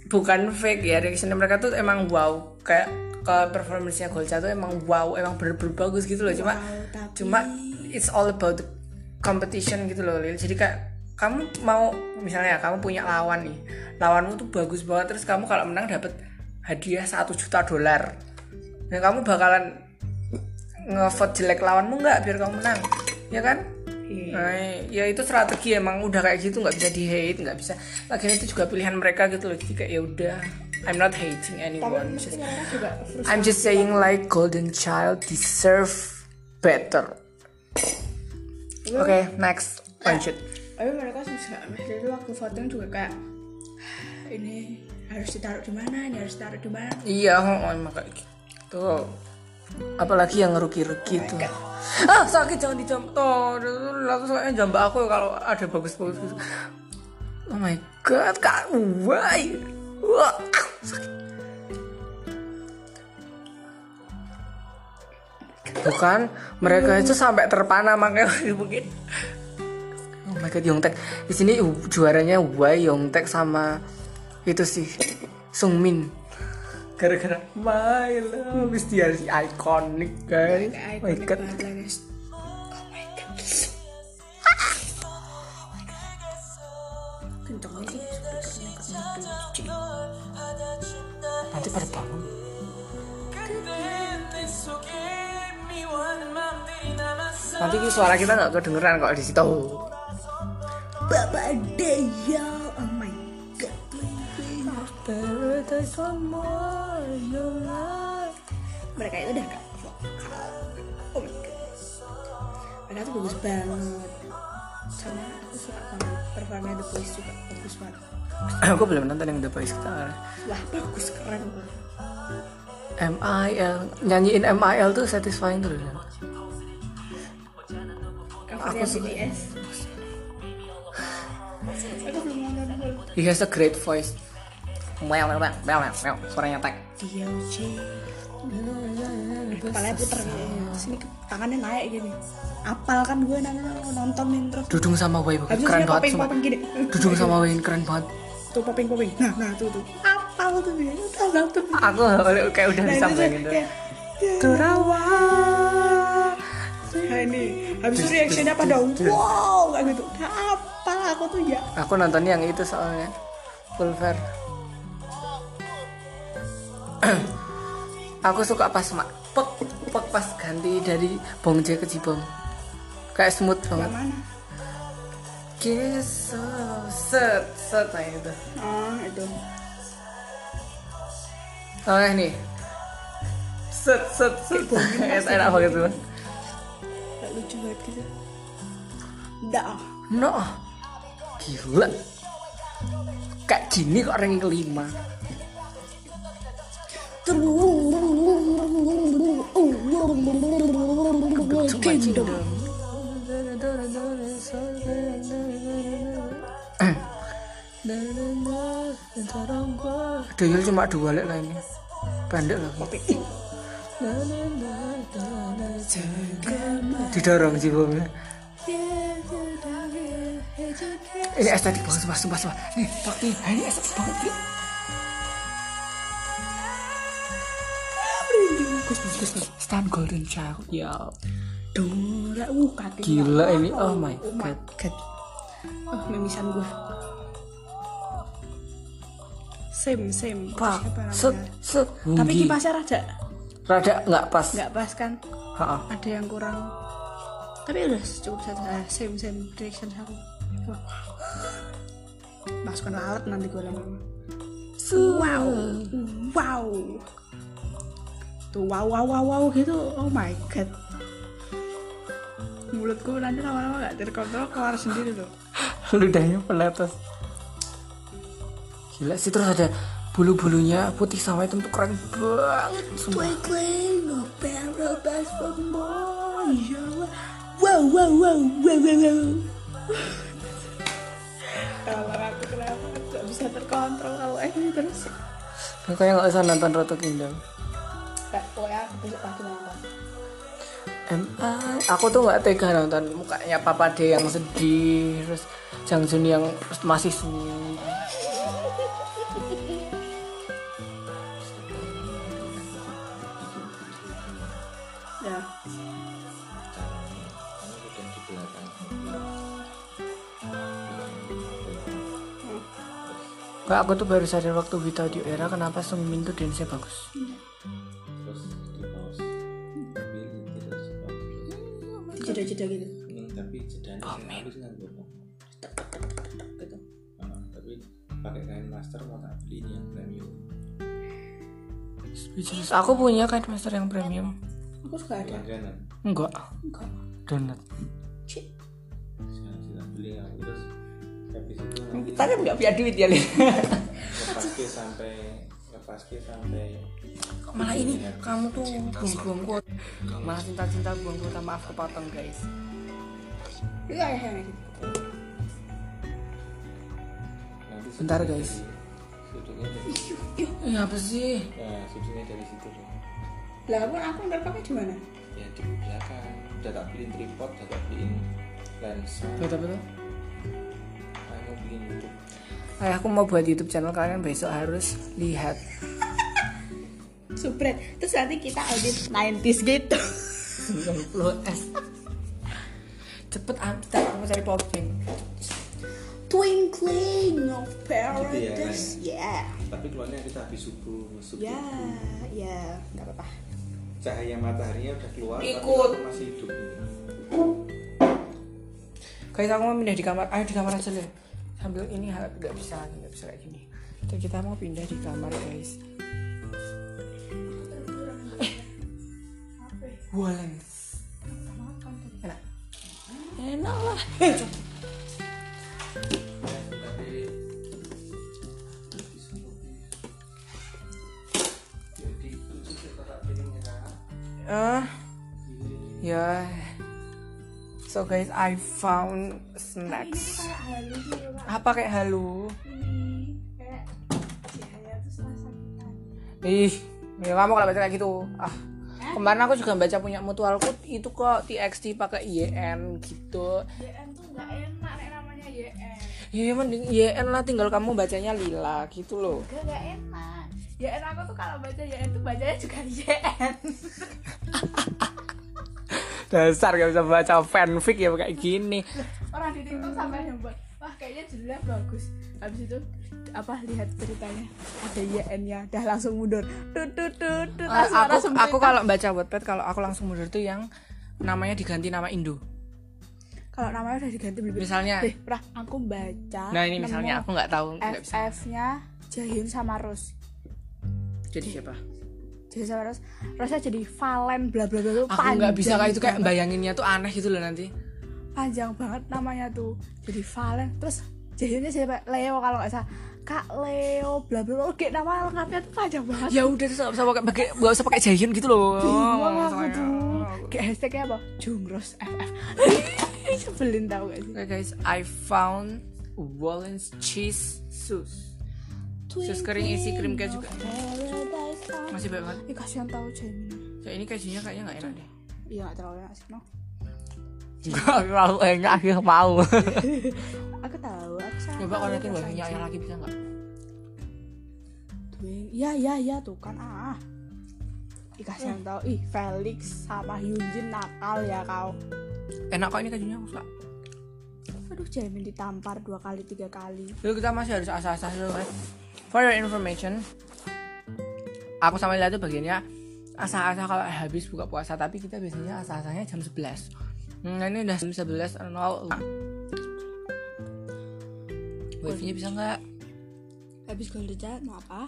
bukan fake ya reaction mereka tuh emang wow kayak ke performance-nya Golca tuh emang wow, emang bener-bener bagus gitu loh. Cuma tapi- cuma it's all about the competition gitu loh Lil. Jadi kayak kamu mau misalnya kamu punya lawan nih, lawanmu tuh bagus banget terus kamu kalau menang dapat hadiah satu juta dolar. Dan kamu bakalan ngevote jelek lawanmu nggak biar kamu menang, ya kan? Nah, ya itu strategi emang udah kayak gitu nggak bisa di hate nggak bisa. Lagian itu juga pilihan mereka gitu loh. Jadi kayak ya udah, I'm not hating anyone. Just- I'm just saying like Golden Child deserve better. Oke, next lanjut. Tapi mereka susah jadi waktu voting juga kayak ini harus ditaruh di mana ini harus ditaruh di mana Iya, oh, emang kayak gitu. Apalagi yang rugi-rugi tuh. Ah, sakit jangan dijam. Tuh, lalu soalnya jambak aku kalau ada bagus-bagus gitu. Oh my god, kak, why? Wah, sakit. Bukan, mereka itu sampai terpana makanya mungkin. Oh my god, Yongtek. Di sini juaranya Wai Yongtek sama itu sih Sungmin. Gara-gara My Love is dia si ikonik guys. Oh my god. sih Nanti pada bangun. Nanti suara kita nggak kedengeran kalau di situ. Bapak Daya oh my god mereka itu udah gak vokal oh my god. Mereka tuh bagus banget. Sama aku suka banget. Performanya The Boys juga bagus banget. Aku belum nonton yang The Boys kita. wah bagus keren MIL nyanyiin MIL tuh satisfying BTS aku nonton He has a great voice. Mel mel mel mel mel suaranya. DLJ kepalanya puter gitu sini tangannya naik gini. Apal kan gue nontonin terus. Dudung sama Wei keren banget gini? Dudung sama Wei keren banget. tuh popping popping nah nah tuh tuh. Apal tuh dia. Udah nonton Aku kayak udah nah bisa tuh bayangin tuh. kayak Terawat Nah ini Habis itu reactionnya pada Wow Kayak gitu Nah apa aku tuh ya Aku nonton yang itu soalnya full fair. aku suka pas mak pek pek pas ganti dari Bong Jae ke Jibom. Kayak smooth Yang banget. mana Kiss set set nah itu. Oh itu Oh ini. Set set set. Enak banget tuh. Lucu banget gitu Dah No. Gila. Kayak gini kok ranking kelima. Kingdom Duyul cuma dua lek lainnya. Pendek lagi. Didorong sih bomnya. Ini estetik banget sumpah sumpah sumpah. Nih, pak nih, ini estetik banget ya. Bagus bagus bagus. Stan Golden Child. Ya. Dora Uh kaki Gila ini. Oh my god. god Oh memisan gue Same same Pak, set set. Tapi kipasnya rada Rada nggak pas. nggak pas kan? Ha-ha. Ada yang kurang. Tapi udah cukup satu same same reaction aku. Masukkan lalat nanti gue lama-lama wow. Wow. Tuh wow wow wow wow gitu. Oh my god. Mulutku nanti lama-lama gak terkontrol keluar sendiri loh ludahnya peletes gila sih terus ada bulu-bulunya putih sama hitam tuh keren banget. Twinkling from boy wow wow wow wow wow wow. Kalau aku kenapa gak bisa terkontrol kalau ini terus? Makanya nggak usah nonton Roto Kingdom. Kayak pokoknya aku besok pagi nonton. MI aku tuh nggak tega nonton. Mukanya Papa D yang sedih terus Jang Jun yang masih senyum ya Kak, aku tuh baru sadar waktu Vita di era kenapa Semin tuh dance bagus. terus di pause jeda-jeda gitu tapi jedanya halus kan gitu tapi pakai kain master mau tak beli ini yang premium Speechless. Aku punya kan master yang premium. Aku juga ada langganan Enggak, enggak donat. Cik. sekarang kita beli yang terus habis itu nanti Kita kan nggak punya duit ya, Lin. ke sampai ke sampai Malah ini kamu tuh buang-buang kuot. Malah cinta-cinta buang maaf kepotong guys. gitu nanti Bentar, guys. dari- sudutnya dari Iya apa sih? ya sudutnya dari situ lah aku aku pakai di mana? Ya di belakang. Udah tak beliin tripod udah tak beliin lensa. Betul betul. aku mau beliin YouTube. Ay, aku mau buat YouTube channel kalian besok harus lihat. Supret. Terus nanti kita edit 90s gitu. 90 S. Cepet ah, kita aku mau cari powerbank. Twinkling of Gitu paradise. Ya tapi keluarnya kita habis subuh subuh. Ya ya nggak apa-apa cahaya mataharinya udah keluar Ikut. tapi masih hidup Guys aku mau pindah di kamar. Ayo di kamar aja deh. Sambil ini nggak bisa nggak bisa kayak gini. Jadi kita mau pindah di kamar guys. Eh, Walens. Enak. Enak lah. Eh, coba. Ah, ya. So guys, I found snacks. Apa kayak halu? Ih, ya kamu kalau baca kayak gitu. Ah, kemarin aku juga baca punya mutualku itu kok TXT pakai YN gitu. YN tuh nggak enak YN Ya mending YN lah tinggal kamu bacanya lila gitu loh. gak nggak enak YN aku tuh kalau baca YN tuh bacanya juga YN Dasar gak bisa baca fanfic ya kayak gini. orang di TikTok sampai yang buat wah kayaknya judulnya bagus habis itu apa lihat ceritanya ada YN nya dah langsung mundur tut tut tut tut langsung- aku langsung aku kalau baca Wattpad kalau aku langsung mundur tuh yang namanya diganti nama Indo. Kalau namanya udah diganti belum Misalnya. Deh, pernah aku baca Nah ini misalnya aku nggak tahu. FF nya Jahyun sama Rose. Jadi siapa? jadi sama Rose. Rose jadi Valen bla bla bla tuh Aku nggak bisa kayak itu kayak bayanginnya tuh aneh gitu loh nanti. panjang banget namanya tuh. Jadi Valen. Terus Jahyunnya siapa? Leo kalau nggak salah. Kak Leo bla bla bla. Kayak nama lengkapnya tuh panjang banget. Ya udah tuh usah pakai nggak usah pakai Jaehyun gitu loh. Bingung aku tuh. Kayak hashtagnya apa? Jungros FF sebelin tau gak sih Oke guys, I found Wallen's cheese sauce. Sus kering isi krim keju juga. Masih banyak banget. Ih kasihan tau Jamin Ya ini kejunya kayaknya nggak enak deh. Iya gak terlalu enak sih no Gak terlalu enak sih mau. Aku tahu aku Coba tahu konekin rasanya. wifi-nya ayah lagi bisa nggak? Iya iya iya tuh kan ah Ih kasihan tau Ih Felix sama Hyunjin nakal ya kau Enak kok ini kejunya aku suka. Aduh Jamin ditampar dua kali tiga kali Dulu kita masih harus asah-asah dulu guys. For your information, aku sama Lila tuh bagiannya asah-asah kalau habis buka puasa, tapi kita biasanya asah-asahnya jam 11. Nah ini udah jam 11 nol. Wifi nya bisa nggak? habis golden chat mau apa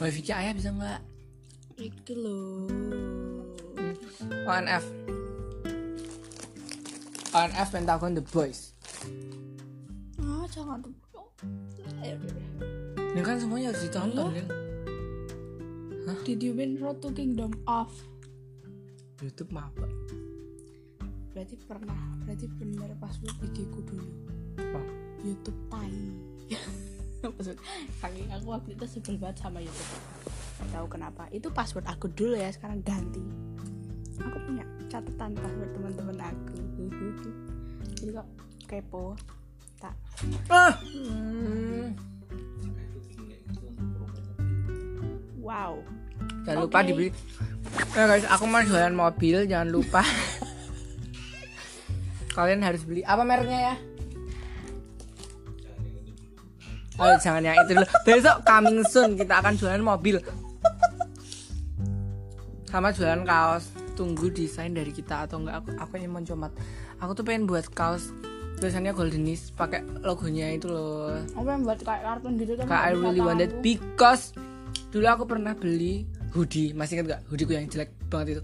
Wifi nya ayah bisa nggak? Iki lo ONF ONF Pentagon The Boys. Ah jangan Ini kan semuanya harus ditonton kan did you win Road to Kingdom of? Youtube mah apa? berarti pernah berarti bener password IG ku dulu. Apa? YouTube tai maksud saking aku waktu itu sebel banget sama YouTube Gak tahu kenapa itu password aku dulu ya sekarang ganti aku punya catatan password teman-teman aku jadi kok kepo tak Ah! Hmm. wow Jangan lupa Oke. dibeli Nah guys, aku mau jualan mobil, jangan lupa Kalian harus beli Apa mereknya ya? Oh jangan yang itu dulu. Besok coming soon kita akan jualan mobil. Sama jualan kaos. Tunggu desain dari kita atau enggak. Aku, aku ini mau comat Aku tuh pengen buat kaos. Tulisannya goldenis pakai logonya itu loh. Aku yang buat kayak kartun gitu tapi Kak, I really wanted tanganku. because dulu aku pernah beli hoodie, masih ingat gak hoodieku yang jelek banget itu.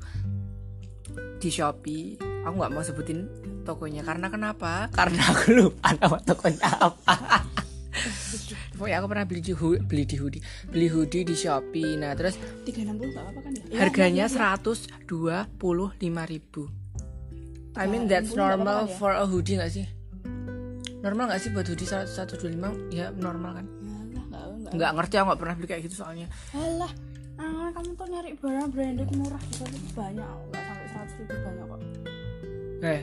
Di Shopee. Aku nggak mau sebutin tokonya. Karena kenapa? Karena aku lupa nama tokonya apa. Pokoknya aku pernah beli di beli di hoodie, beli hoodie di Shopee. Nah terus 360 gak apa-apa kan ya? harganya Ya, seratus dua puluh lima ribu. I mean that's 60 nggak normal apa-apa ya? for a hoodie gak sih? Normal gak sih buat hoodie 125 Ya normal kan? Alah, nggak ngerti aku nggak pernah beli kayak gitu soalnya Alah, ah, kamu tuh nyari barang branded murah tuh banyak, nggak sampai seratus ribu banyak kok. eh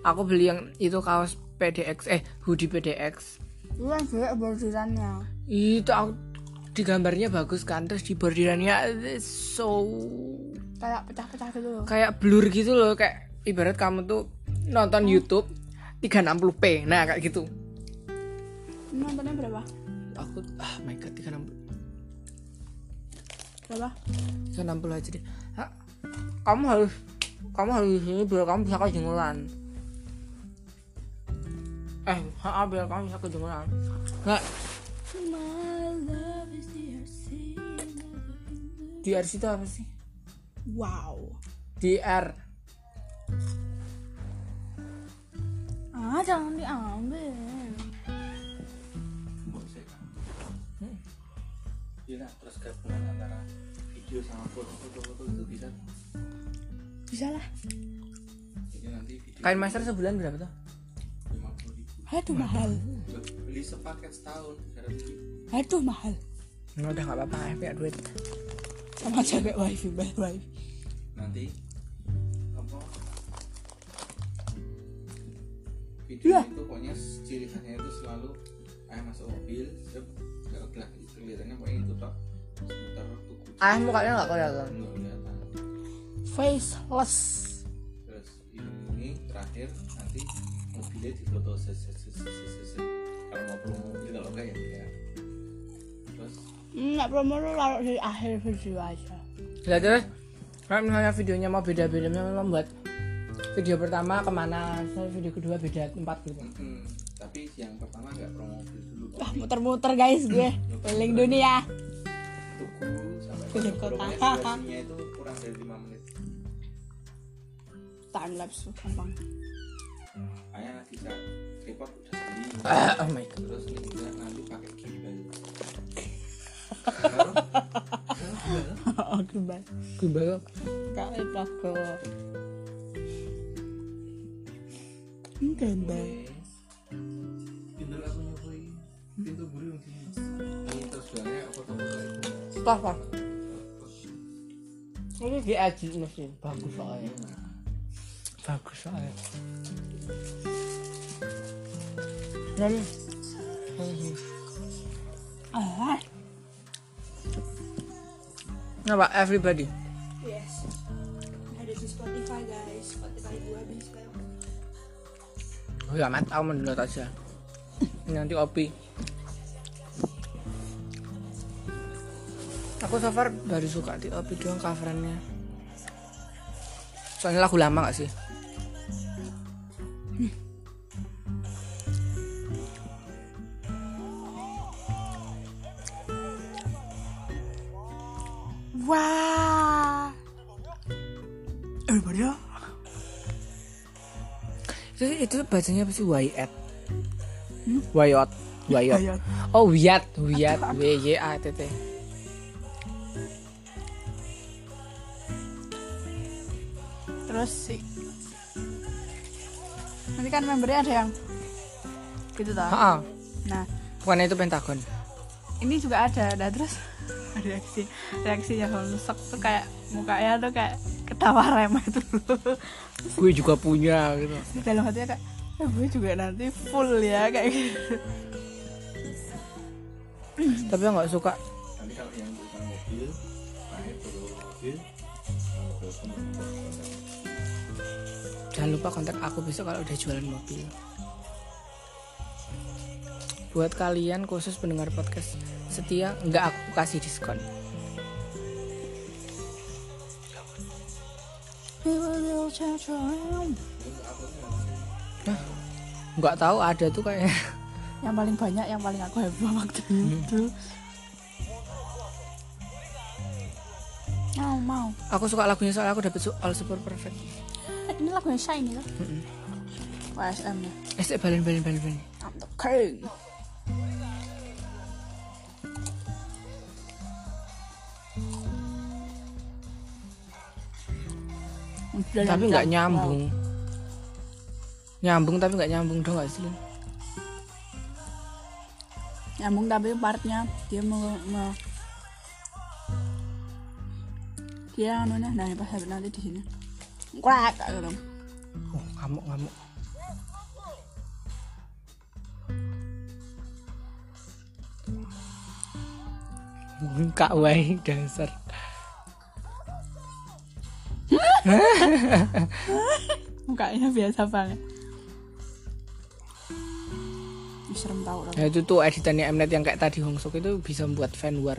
aku beli yang itu kaos PDX eh hoodie PDX Itu kan jelek bordirannya. itu aku di gambarnya bagus kan terus di bordirannya so Kayak pecah-pecah gitu loh. kayak blur gitu loh kayak ibarat kamu tuh nonton YouTube 360p nah kayak gitu Nontonnya berapa? aku ah my god 360 Berapa? 360 aja deh kamu harus kamu harus di sini biar kamu bisa kejengulan eh ha, biar kamu bisa kejengulan nggak DRC. DR itu apa sih Wow. DR Ah, jangan diambil. Iya, terus gabungan antara video sama foto-foto itu bisa. Bisa lah. Jadi nanti video kain master sebulan berapa tuh 50 ribu. Aduh mahal. Beli sepaket setahun. Aduh mahal. Nggak, udah nggak apa-apa ya punya duit Sama aja kayak wifi, bayar wifi. Nanti apa? Video Lah. itu pokoknya ciri khasnya itu selalu ayah masuk mobil, sep, nggak kelihatan kelihatannya pokoknya itu tok. Sebentar tuku ah mukanya nggak kelihatan nggak kelihatan. Faceless. Terus ini terakhir nanti mobilnya difoto set Kalau mau promo ya. Terus Nggak promo lu taruh di akhir video aja. lah terus kalau misalnya videonya mau beda-beda memang buat video pertama ke mana video kedua beda tempat gitu Hmm, tapi yang pertama nggak promo dulu Wah muter-muter guys gue. Keliling dunia. tuku sampai Keliling masuk kota. itu kurang dari 5 menit Time lapse gampang. ayah bisa report udah beli Ah, oh my god. Terus ini juga nanti pakai gimbal Oh gimbal. gimbal Kali pakai. Hmm, Gimbal. gimbal aku nyobain pintu sini ini terus bilangnya foto-foto itu. Pas, pas. Ini di edit mesti. Bagus soalnya. Bagus soalnya. Dan Ah. apa everybody? Yes. Ada di Spotify guys. Spotify gue habis. Oh ya amat, aku mendownload aja. Ini nanti opi. Aku so far baru suka di opi doang coverannya. Soalnya lagu lama gak sih? Bacanya apa sih? Wayat Wayot Wayot Wayot. oh Wiyat Wiyat W Y A T T. Terus sih. Nanti kan membernya ada yang gitu tau. ha Nah, bukannya itu Pentagon? Ini juga ada. Nah, terus reaksi reaksinya Homsok tuh kayak mukanya tuh kayak ketawa remeh tuh. gue juga punya gitu. Di dalam hatinya kayak eh, gue juga nanti full ya kayak gitu. tapi nggak suka. Nanti kalau yang tukang mobil naik turun mobil kalau telepon kontak jangan lupa kontak aku besok kalau udah jualan mobil. Buat kalian khusus pendengar podcast setia nggak aku kasih diskon. Hah? Nggak tahu ada tuh kayaknya yang paling banyak yang paling aku heboh waktu itu. Mau mau. aku suka lagunya soalnya aku dapet all super perfect Eh, Ini lagunya Shine itu. YSM ya. eh balen balen balen balen I'm the king. Tapi nggak nyambung nyambung tapi nggak nyambung dong nggak sih nyambung tapi partnya dia mau, mau dia anunya nah pas habis nanti di sini kuat gitu oh ngamuk ngamuk Kak Wai dasar mukanya biasa banget serem tau lah Nah itu tuh editannya Mnet yang kayak tadi Hongsok itu bisa membuat fan war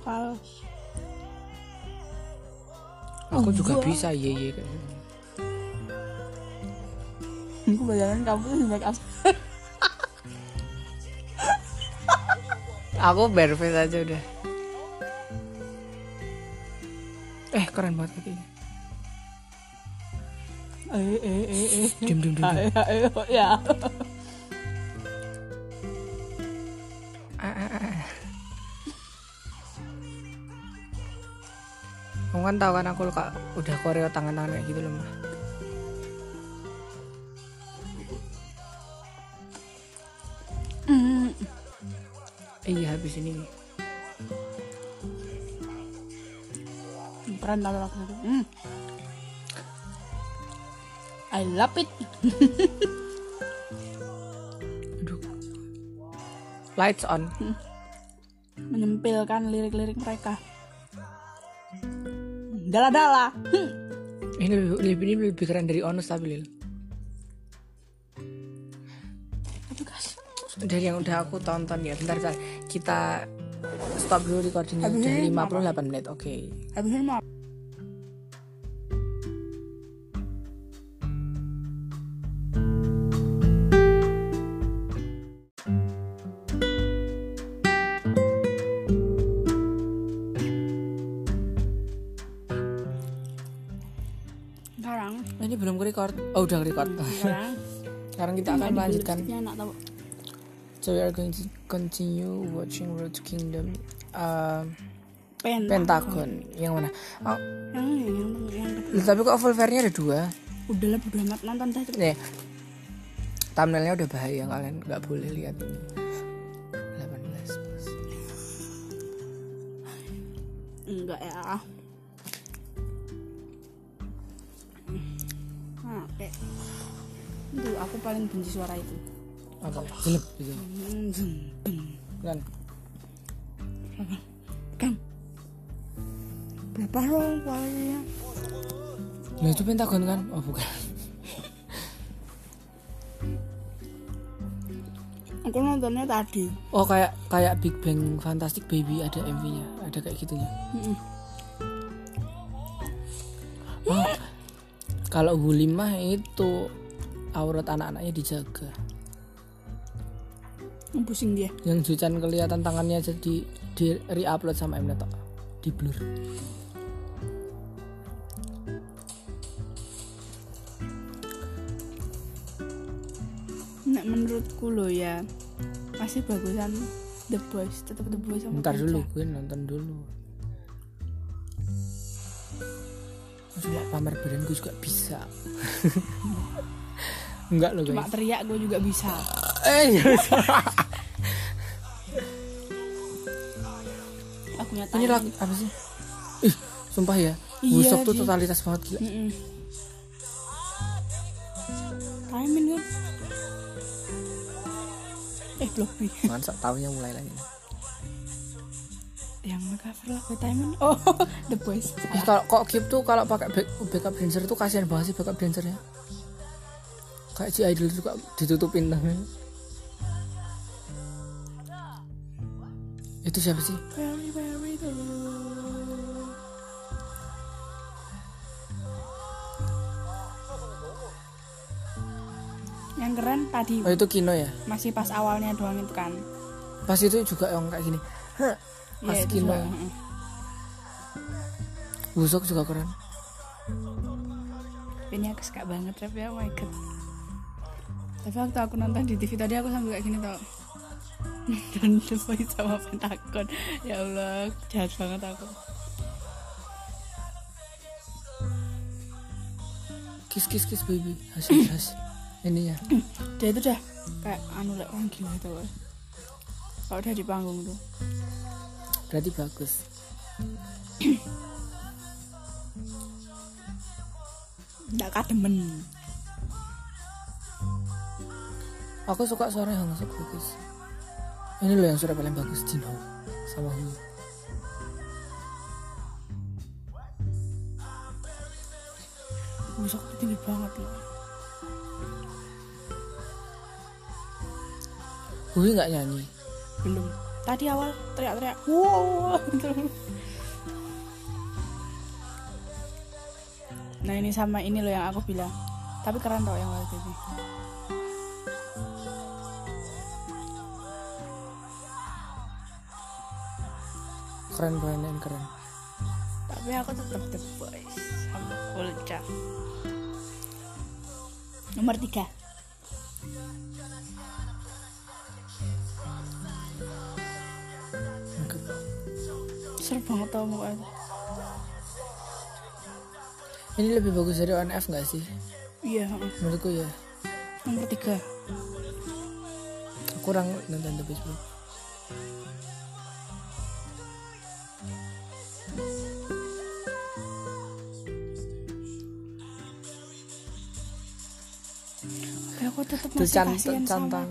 kalau Aku juga gua- bisa ye ye gitu. aku bayangan kamu tuh make up Aku bareface aja udah. Eh keren banget kakinya eh eh eh eh Diam diam diam, diam. ya Ah, ah, ah. Kamu kan tahu kan aku kak udah koreo tangan-tangan kayak gitu loh mah. Hmm. Iya habis ini. tau lagu itu hmm. I love it Aduh. Lights on. menyempilkan lirik-lirik mereka dala-dala hmm. Ini lebih, lebih, ini lebih keren dari Onus tapi Lil. Dari yang udah aku tonton ya. Bentar, bentar. Kita stop dulu recordingnya Habis udah ini 58 menit. Oke. habis ini Oh, udah record. sekarang Sekarang kita akan melanjutkan. So we are going to continue watching Road to Kingdom. Um, pen Pentagon yang mana? Oh, yang ini yang yang loh, tapi kok Volvernya ada dua? udah lah bodo amat nonton dah Nih, thumbnailnya udah bahaya kalian nggak boleh lihat ini. 18 plus. enggak ya oke itu aku paling benci suara itu Apa? Jelek gitu. Kan? kan berapa dong suaranya Nah itu Pentagon kan? Oh bukan. aku nontonnya tadi Oh kayak kayak Big Bang Fantastic Baby ada MV-nya, ada kayak gitunya. Mm-mm. Oh, kalau Wulim mah itu aurat anak-anaknya dijaga. pusing dia. Yang Juchan kelihatan tangannya jadi di re-upload sama Mnet di blur. Nek menurutku lo ya masih bagusan The Boys tetap The Boys sama ntar dulu gue nonton dulu cuma pamer badan gue juga bisa. Enggak loh cuma guys. teriak gue juga bisa. Eh aku nyatain ini lagu apa sih? Ih sumpah ya. Iya, Busok tuh totalitas banget gila. Mm-mm. timing kan eh lebih mantap tahunnya mulai lagi yang cover lagu timing oh The Boys. Ih, kalau kok Kip tuh kalau pakai back, backup dancer tuh kasihan banget sih backup dancernya. Kayak si idol juga ditutupin namanya itu siapa sih? Very very yang keren tadi oh itu Kino ya? masih pas awalnya doang itu kan. Pas itu juga yang kayak gini Iya, itu Kino juga, mm-mm. Busok juga keren. Ini aku suka banget tapi oh my god. Tapi waktu aku nonton di TV tadi aku sambil kayak gini tau. Dan Voice sama Pentagon ya Allah jahat banget aku. Kiss kiss kiss baby. Hasil hasil ini ya. Dia itu dah kayak anu lah orang gila loh kalau udah di panggung tuh berarti bagus. Nggak kademen aku suka suara Hang Sok bagus. Ini loh yang suara paling bagus Jin Ho sama Hui busuk tuh tinggi banget loh. Hui nggak nyanyi? Belum tadi awal teriak-teriak wow. Gitu. nah ini sama ini loh yang aku bilang. Tapi keren tau yang waktu ini keren keren keren keren. Tapi aku tetap the boys sama Kulca nomor tiga tau mukanya ini lebih bagus dari ONF nggak sih? Iya menurutku ya. Nomor tiga. Kurang nonton The tapi aku tetap masih can kasihan sama cantang.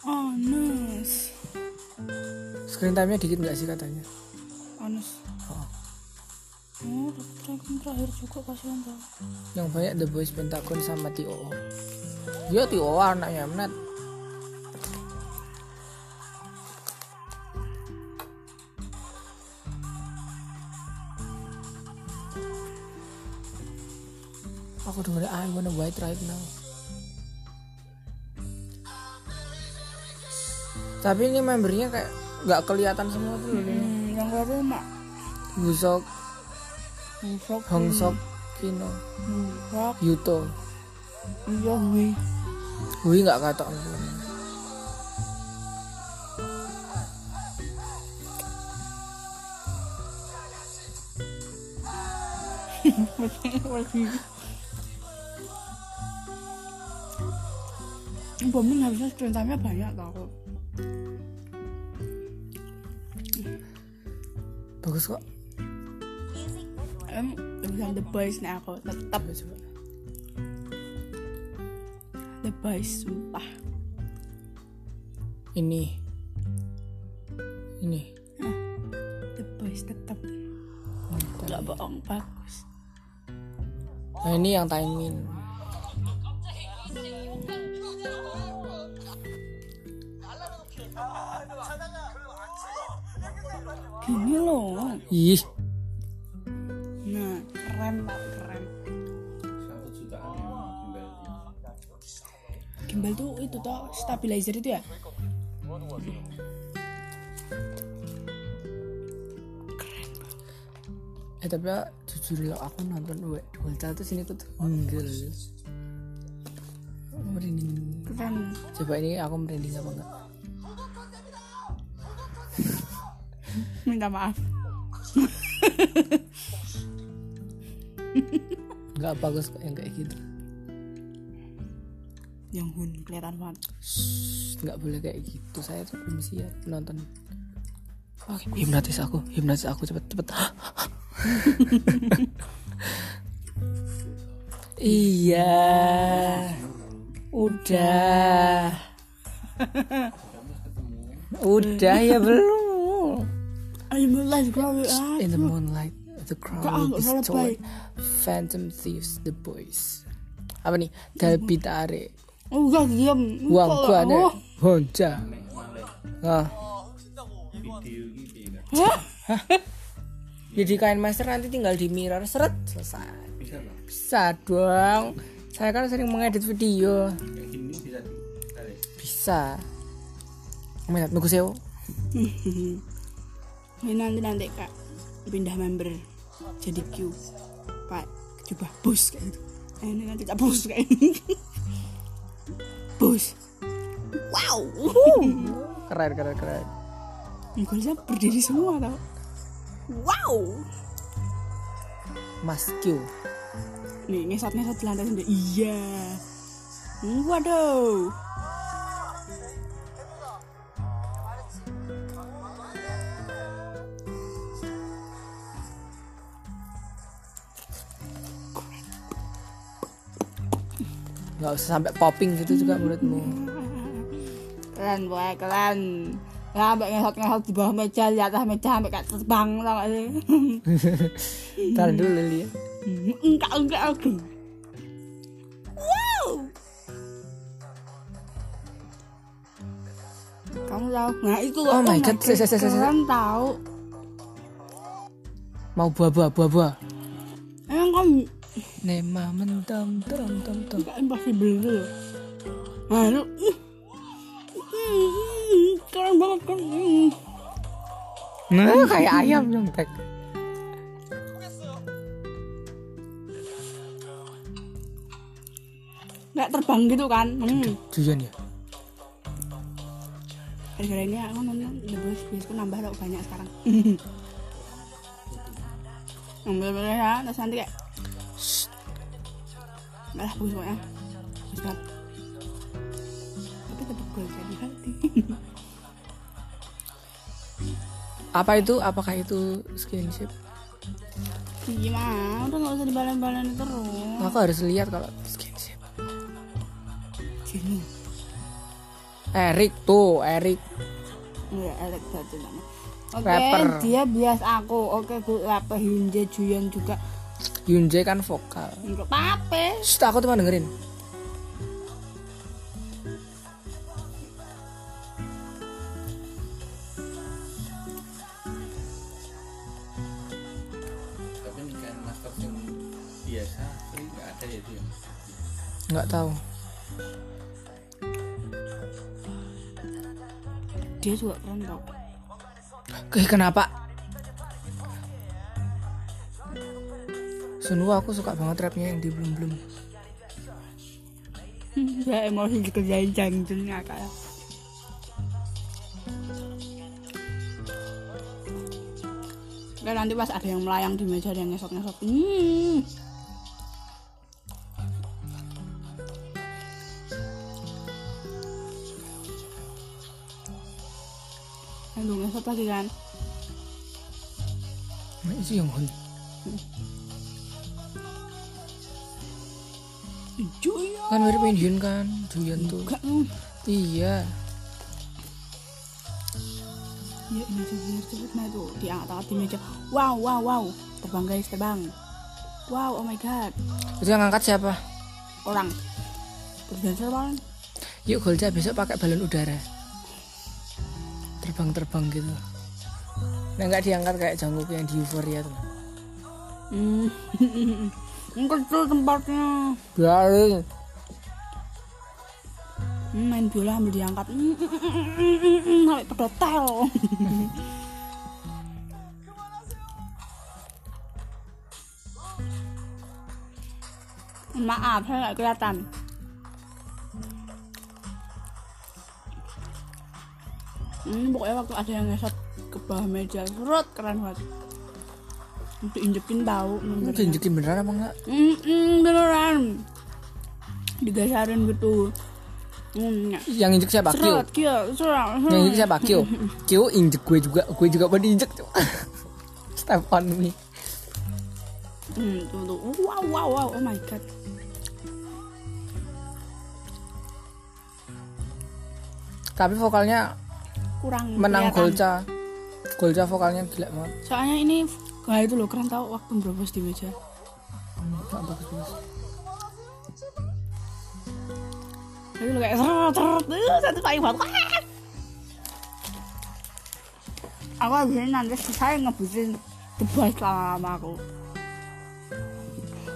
Honest. Screen time-nya dikit nggak sih katanya Honest. Oh. Oh, Dragon terakhir juga kasihan tau yang banyak The Boys Pentagon sama TOO ya TOO anaknya Mnet. Aku dengerin I wanna white right now. Tapi ini membernya kayak nggak kelihatan semua tuh loh. hmm, yang baru mak Busok, Busok Hongsok, Kino, Busok Yuto. Iya gue Hui nggak katok Bombing harusnya screen time-nya banyak tau bagus kok. Em, bukan The Boys nih aku tetap coba The Boys sumpah. Ini. Ini. The Boys tetap Mantap. gak bohong bagus. Nah ini yang timing ini loh. Ih. Nah keren loh keren. Gimbal tuh itu toh stabilizer itu ya? Keren banget eh tapi jujur lo aku nonton dua dua satu sini tuh tenggel merinding keren. Coba ini aku merinding apa enggak? Minta maaf. Enggak bagus kok yang kayak gitu. Yang hun kelihatan banget. Shh, nggak boleh kayak gitu. Saya tuh belum siap nonton. Oke, hipnotis aku hipnotis aku cepet cepet. Iya udah. Udah ya belum mulai glory ah in the moonlight the crowd stolen Bay? phantom thieves the boys. Apa nih dalbi tarik enggak diam. Uang Kok- gua nih oh. honja ah gitu ya Hah? jadi kain master nanti tinggal di mirror. Seret. Selesai. Bisa dong. Saya kan sering mengedit video. Bisa. Bisa Minat nunggu sewa ini nanti nanti kak. Pindah member jadi Q. Pak coba bus kayak gitu. Eh, ini nanti tak bus kayak gitu bus wow. Keren keren keren. Mukanya berdiri semua tau. Wow. Mas Q. Nih ngesot ngesot di lantai sendiri. Iya. Waduh nggak usah sampai popping gitu juga menurutmu. Keren boy keren. Ya sampai ngesot di bawah meja di atas meja sampai kayak terbang tau gak sih? Ntar dulu lihat enggak enggak aku wow! Kamu tahu? Nah itu loh. Oh my God, se- se- keren tahu mau buah buah buah buah emang kamu Nema mentam tam tam tam loh nah lu ih. Ih, keren banget kan. Nah kayak ayam nyontek nggak terbang gitu kan hmm. Ya gara-gara ini aku nonton The Boys biasku nambah tau banyak sekarang nambah banyak ya terus nanti kayak nggak lah bagus pokoknya bagus banget tapi tetap gue jadi hati apa itu? Apakah itu skinship? Gimana? Udah nggak usah dibalen-balen terus. Aku harus lihat kalau skinship. Sini Erik tuh Erik Iya, nama. Oke, Rapper. dia bias aku. Oke, gue rapper Hyunjae Juyeon juga. Yunjae kan vokal. Enggak apa-apa. Shh, aku cuma dengerin. Tapi ini kain master yang biasa free nggak ada ya itu ya? Nggak tahu. Dia juga keren tau. Kenapa Sunwoo aku suka banget rapnya yang di belum belum ya emosi dikerjain jangjun ngakak. Nah, nanti pas ada yang melayang di meja ada yang ngesot-ngesot. Hmm. Aduh, ngesot lagi kan. nah, itu yang Hun Juyo. Kan mirip Indian kan Juyan tuh Enggak, hmm. iya Ya ini cepet cepet nah diangkat angkat di meja. Wow wow wow terbang guys terbang. Wow oh my god itu yang ngangkat siapa orang berdancer bang. yuk Golja besok pakai balon udara terbang terbang gitu nah nggak diangkat kayak Jungkook yang di Euphoria tuh Hmm. Kecil tempatnya. biarin Hmm, main bola ambil diangkat. Hmm, hmm, sampai pedotel. Maaf saya nggak kelihatan. Hmm, pokoknya waktu ada yang ngesot ke bawah meja serut keren banget. Untuk injekin tahu untuk injekin beneran apa enggak mm -mm, beneran. Digasarin gitu. Hmm, ya. Yang injek siapa? Serut. Yang injek siapa? Kyo. Kyo injek gue juga. Gue juga mau diinjek. Step on me. Hmm, tuh, tuh. Wow, wow, wow. Oh my god. Tapi vokalnya Kurang menang kelihatan. Golca. Golca vokalnya gila banget. Soalnya ini Wah itu loh keren tau waktu berobos di meja Enggak bagus Jadi lo kayak seret seret uh, satu kali banget! Aku abis ini nanti selesai ngebusin debat lama-lama aku.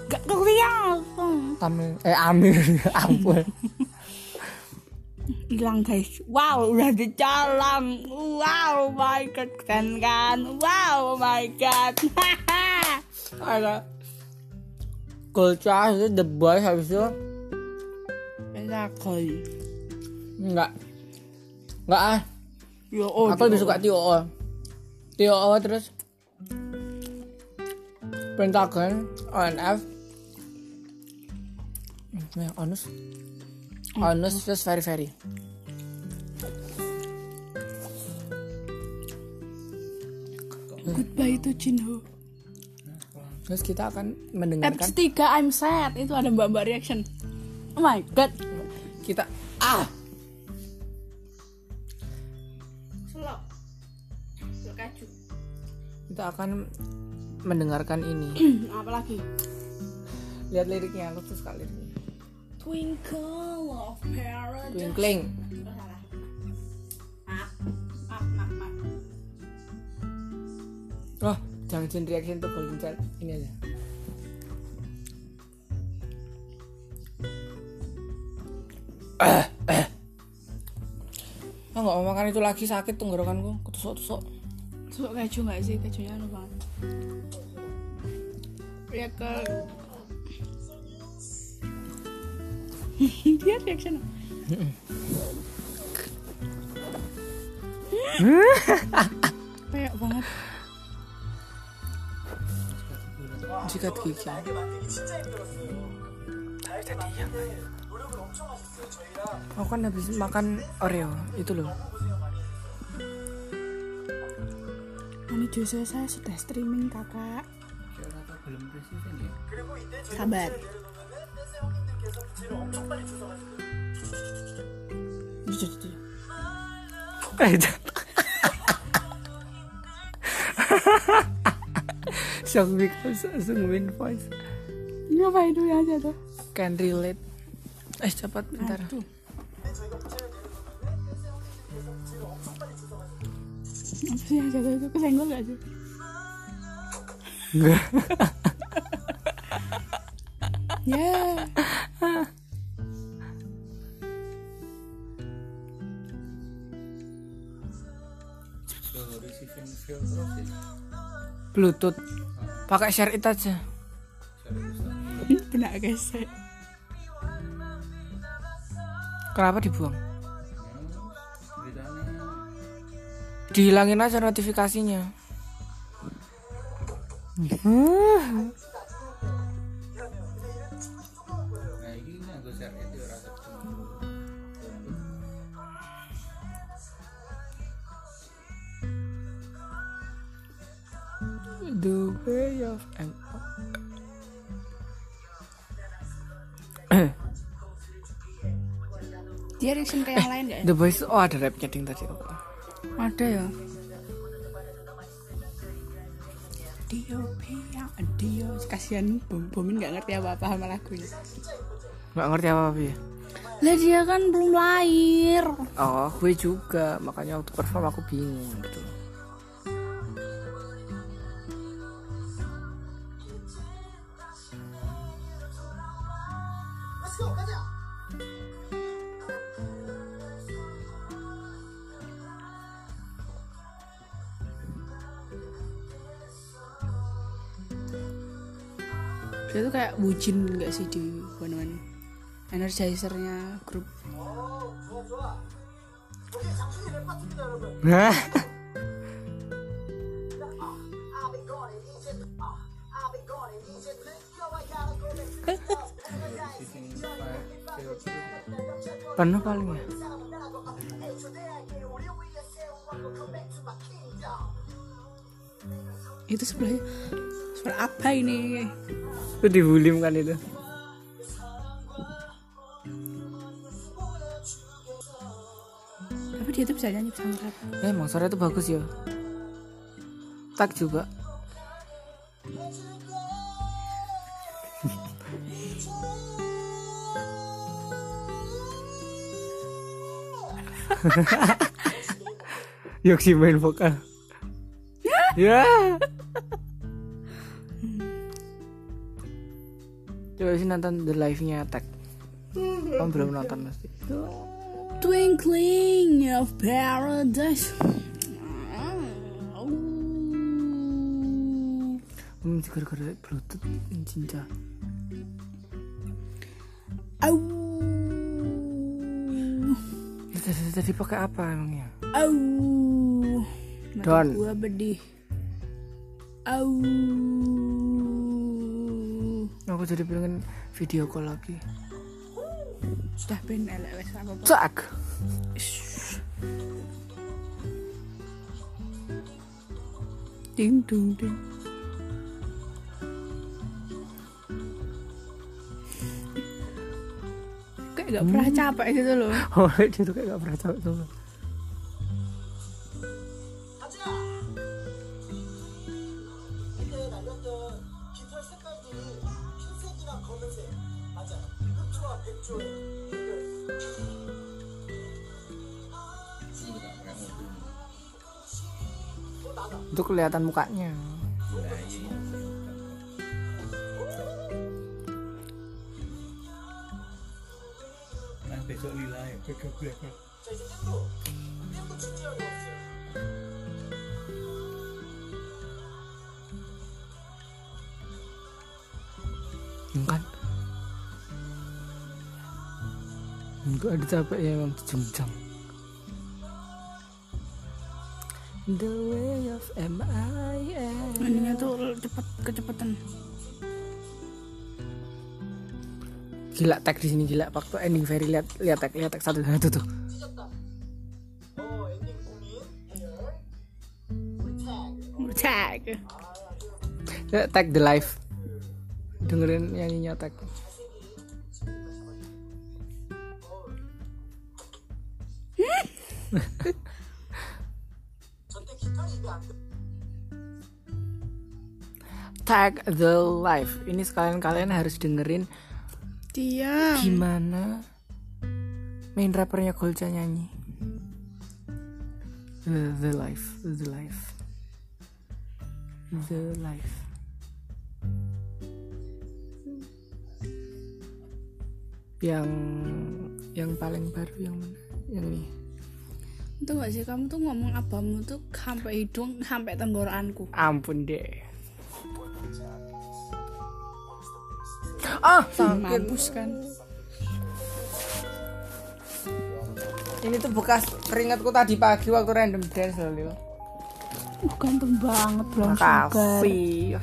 Gak kelihatan. Amir, eh Amir, ampun. Hilang guys. Wow udah di jalan Wow oh my god keren kan? Wow oh my god. Ada. Golca itu the boys habis itu Pentagon enggak. Enggak ah. Yo oh Aku lebih suka TOO. TOO terus Pentagon, ONF. Hmm, ya, Onus. Onus terus very very. Goodbye to Jinho Terus kita akan mendengarkan Episode 3 I'm sad Itu ada mbak-mbak reaction Oh my god kita ah Selok Selok kaju kita akan mendengarkan ini. Apa lagi? Lihat liriknya, tuh suka liriknya. Twinkle of paradise Twinkling. Oh, maaf maaf Oh, jangan jangan reaction tuh golden child. Ini aja. Eh, eh. Ah, nggak mau makan itu lagi sakit tenggorokanku, ketusuk-tusuk. Selok kaju gak sih? Kajunya anu banget Ya ke Dia reaction Kayak banget Sikat gigi. Aku kan habis makan Oreo itu loh. Ini justru saya sudah streaming kakak Sabar jujur. Shock because win voice. Ini apa itu ya aja tuh Can relate. Eh cepat bentar. Aduh. Apa sih yang jatuh itu kesenggol gak sih? Enggak. Ya. Bluetooth. Pakai share it aja. Benar guys. Kenapa dibuang? Dihilangin aja notifikasinya. cemburu The way of Dia reaction ke yang lain gak ya? The Boys oh ada rap ding tadi. Ada ya. Dio Pia, Dio. Kasihan Bom Bomin nggak ngerti apa-apa sama lagunya. Nggak ngerti apa apa ya. Lah dia kan belum lahir. Oh, gue juga. Makanya waktu perform aku bingung gitu. Dia tuh kayak bucin nggak sih di one one? Energizernya grup. Penuh paling ya. itu sebelahnya sebelah apa ini Itu dibulim kan itu. tapi dia tuh bisa nyanyi bisa ngerap Eh, emang suara itu bagus ya. Tak juga. Yoksi main vokal. Ya. Coba sih nonton the live-nya Attack. Kamu belum nonton pasti. Twinkling of Paradise Hmm, juga gara Bluetooth cinta. Au Tadi, tadi pakai apa emangnya? Au Don. Mata gua bedih Au Aku jadi pengen video call lagi. Sudah ben elek wes apa Cak. Ding dung ding Kayak gak pernah capek gitu loh Oh, dia tuh kayak gak pernah capek tuh. Itu kelihatan mukanya. Nah, besok lila ya. Kan? Enggak ada capek ya emang jenjang. The way of M.I.N. Ininya tuh cepet kecepatan Gila tag di sini gila waktu ending very lihat lihat tag lihat tag satu satu tuh. Tag tag the live. Dengerin nyanyinya tag. Tag the live. Ini sekalian kalian harus dengerin Dia gimana main rappernya Golca nyanyi. The, the life, the life, the life. Yang yang paling baru yang mana? Yang ini. Itu gak sih kamu tuh ngomong abamu tuh sampai hidung sampai tenggorokanku Ampun deh. Ah, sakit. Mampus kan Ini tuh bekas keringatku tadi pagi waktu random dance loh, Lil. Uh, ganteng banget belum sugar Makasih.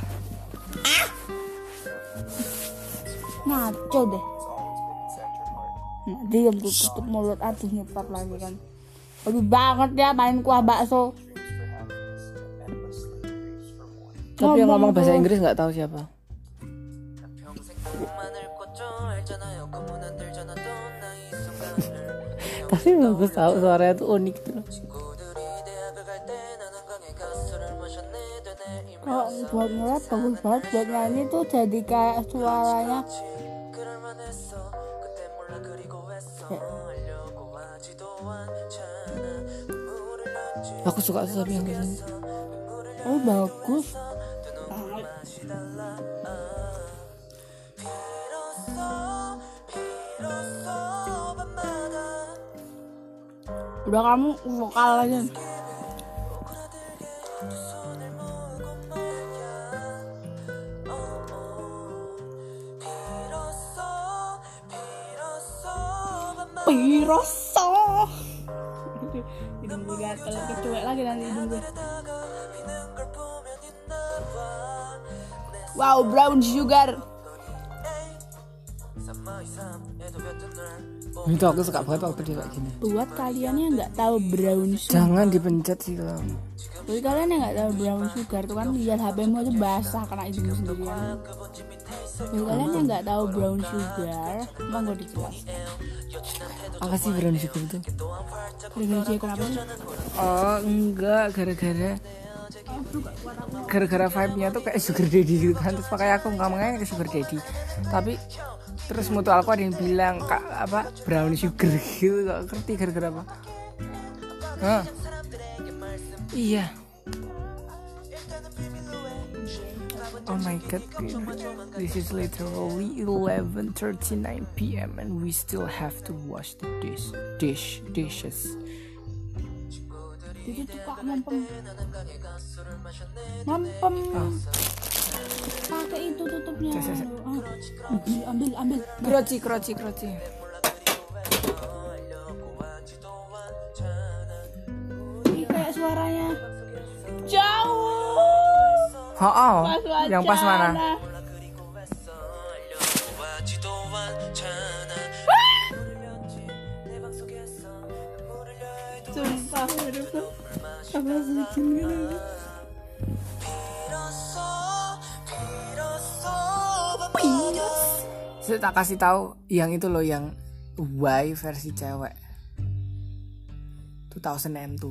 Ngaco deh Nah, diam tuh tutup mulut aduh nyepat lagi kan Aduh banget ya main kuah bakso Tapi yang ngomong bahasa. Inggris nggak tahu siapa. Tapi bagus tahu suaranya tuh unik tuh. Kalau buat ngerap bagus banget buat nyanyi tuh jadi kayak suaranya aku suka sesuatu yang kayak gini. Oh bagus. Udah kamu vokal aja. Piroso. Gue gatel kecuek lagi nanti gue. Wow, brown sugar. Itu aku suka banget waktu dia kayak gini. Buat kalian yang nggak tahu brown sugar, Jangan dipencet sih lo. buat kalian yang nggak tahu brown sugar tuh kan lihat HPmu aja basah kena hidung sendirian. Buat kalian yang nggak tahu brown sugar, mau gue dijelaskan. Apa sih brown sugar itu? Brown sugar kenapa sih? Oh enggak, gara-gara gara-gara vibe-nya tuh kayak sugar daddy gitu kan terus makanya aku ngomongnya ke sugar daddy tapi terus mutu aku ada yang bilang kak apa brown sugar gitu gak ngerti gara-gara apa Hah? iya Oh my god, this is literally 11:39 p.m. and we still have to wash the dish, dish, dishes. Itu tuh kak mampem. Mampem. Oh. Pakai itu tutupnya. Ah. Ambil, ambil. Kroci, kroci, kroci. Ini kayak suaranya jauh. Oh, oh. Pas yang pas mana? Sumpah, tuh apa bikin Saya tak kasih tahu yang itu loh yang Y versi cewek. 2002.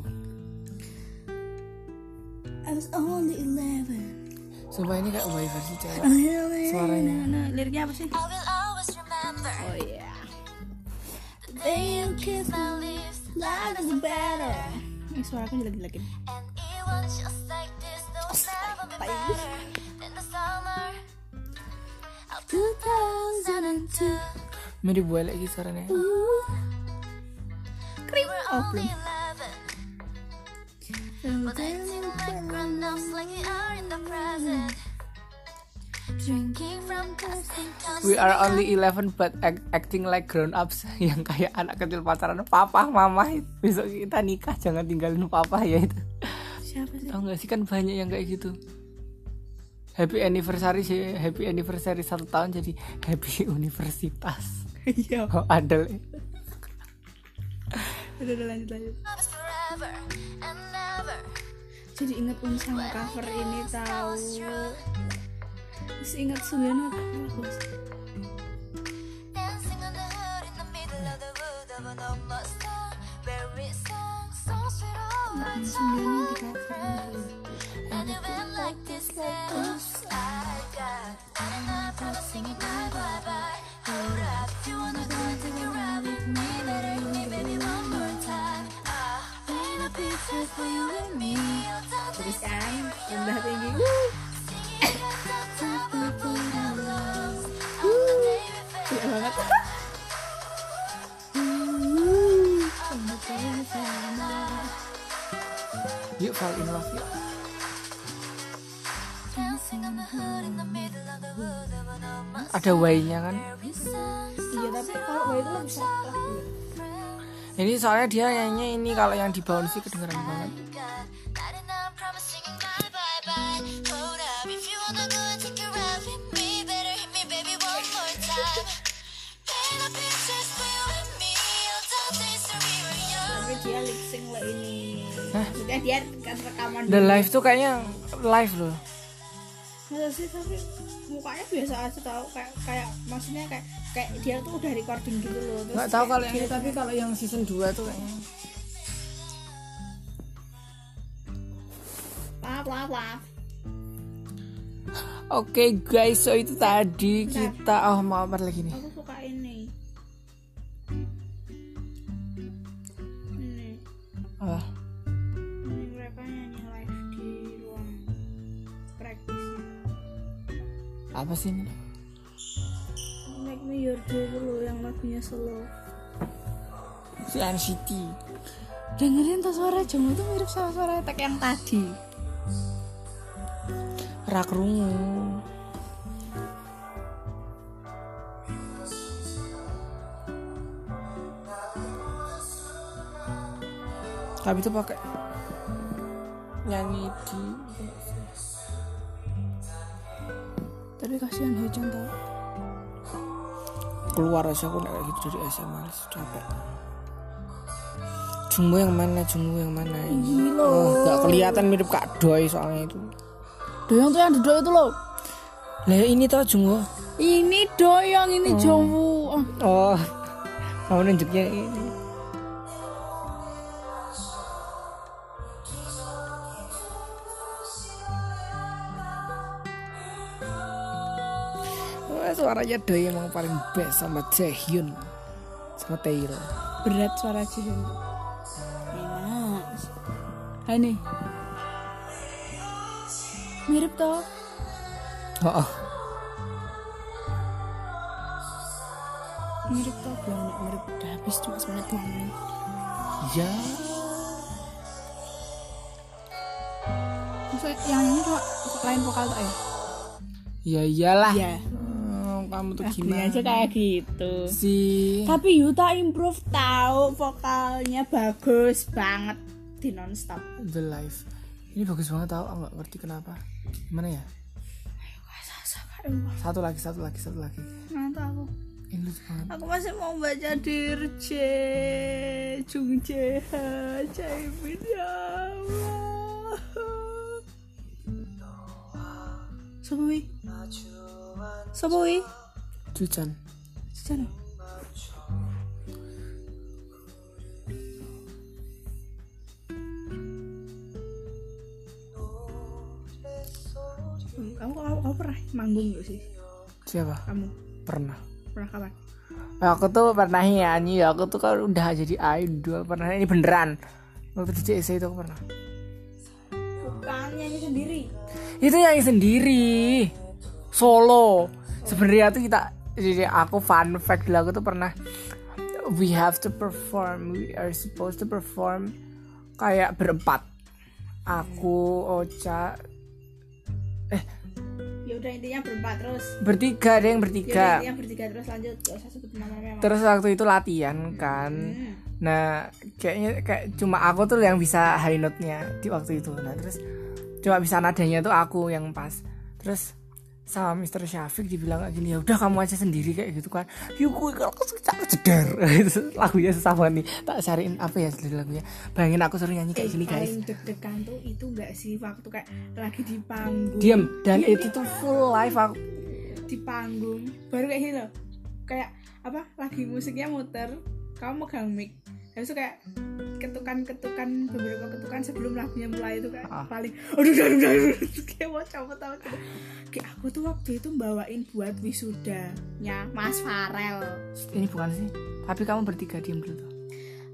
I was only 11. Sumpah ini kayak Y versi cewek. Suaranya. Suaranya. Nah, liriknya apa sih? Oh iya. They you kiss my lips, life is better. Ini suara aku jelek-jelekin. Mirip Y lagi suaranya. Krim. Oh, belum. We are only 11 but act- acting like grown ups yang kayak anak kecil pacaran. Papa, mama, besok kita nikah jangan tinggalin papa ya itu. Siapa sih? Tahu nggak sih kan banyak yang kayak gitu. Happy anniversary sih, happy anniversary satu tahun jadi happy universitas. Iya. Oh, ada. Udah, udah lanjut lanjut. Jadi inget unsang cover ini tahu. Terus ingat Sugiono bagus. Sugiono di cover. I never I not singing bye bye bye. Hold up, if you wanna go take a ride with me, time. A picture for you and me. I'm fall in love yuk Ada Y-nya kan? Iya tapi kalau gue itu lebih sakit. Ini soalnya dia nyanyi ini kalau yang di bawah sih kedengeran banget. Dia lip sync lo ini. Hah? Maksudnya dia kan rekaman. The live tuh kayaknya live loh. Masa sih tapi mukanya biasa aja tau kayak kayak maksudnya kayak kayak dia tuh udah recording gitu loh. Terus Nggak tahu kalau yang ini tapi kalau yang season 2 tuh kayaknya. Maaf maaf maaf. Oke guys, so itu tadi kita oh mau apa lagi nih? apa sih ini? Make Me Your Hero yang lagunya slow si NCT dengerin tuh suara jamu tuh mirip sama suara Tek yang tadi. Rak rungu. Tapi itu pakai nyanyi di tapi kasihan Hechan tau. Keluar aja aku kayak gitu dari SMA capek. Jungwoo yang mana Jungwoo yang mana? Ini Gila. oh, gak kelihatan mirip Kak Doi soalnya itu. Doyong tuh yang duduk itu loh. Lah ini tau Jungwoo ini Doyong ini Jongwoo oh. oh kamu nunjuknya ini suaranya Doi emang paling best sama Jaehyun sama Taeyong berat suara Jihyun enak Hai nih mirip toh? Oh, oh. mirip toh bilang nek mirip. Udah habis cuma semenit doang ya. Maksudnya yang ini cuma lain vokal tak ya? Ya iyalah. Iya. Oh, kamu tuh Lagunya gimana? aja kayak gitu. Sih tapi Yuta improve tahu vokalnya bagus banget. Di nonstop. The Life. Ini bagus banget tau aku nggak ngerti kenapa. Gimana ya? Satu lagi satu lagi satu lagi. Nanti aku. Ini lucu banget. Aku masih mau baca Dirje Jung Jae Jaemin ya Allah Sopo? Cucan. Secara kamu, kamu, kamu pernah manggung gak sih? siapa? Kamu. Pernah. Pernah kapan? aku tuh pernah nyanyi aku tuh kan udah jadi idol. Pernah. Ini beneran. Waktu di CSI itu aku pernah. Bukan nyanyi sendiri. Itu nyanyi sendiri solo. Sebenarnya tuh kita jadi aku fun fact lah aku tuh pernah we have to perform we are supposed to perform kayak berempat. Aku Ocha ya udah intinya berempat terus? Bertiga ada yang ya bertiga intinya bertiga terus lanjut. Gak usah sebut nama memang terus waktu itu latihan kan. Hmm. nah kayaknya kayak cuma aku tuh yang bisa high note-nya di waktu itu. Nah terus cuma bisa nadanya tuh aku yang pas. Terus sama Mr. Syafiq dibilang kayak gini ya udah kamu aja sendiri kayak gitu kan. Yuk gue kalau aku jedar Itu lagunya banget nih. Tak cariin apa ya judul lagunya? Bayangin aku suruh nyanyi kayak gini guys paling deg-degan tuh itu gak sih waktu kayak lagi di panggung? Diam dan itu tuh full live aku di panggung baru kayak gini loh. Kayak apa lagi musiknya muter kamu megang mic habis itu kayak ketukan-ketukan beberapa ketukan sebelum lagunya mulai itu kayak Ah. paling aduh aduh aduh, aduh kayak mau copot apa gitu. Kayak aku tuh waktu itu bawain buat wisudanya Mas Farel. Ini bukan sih. Tapi kamu bertiga diam dulu tuh.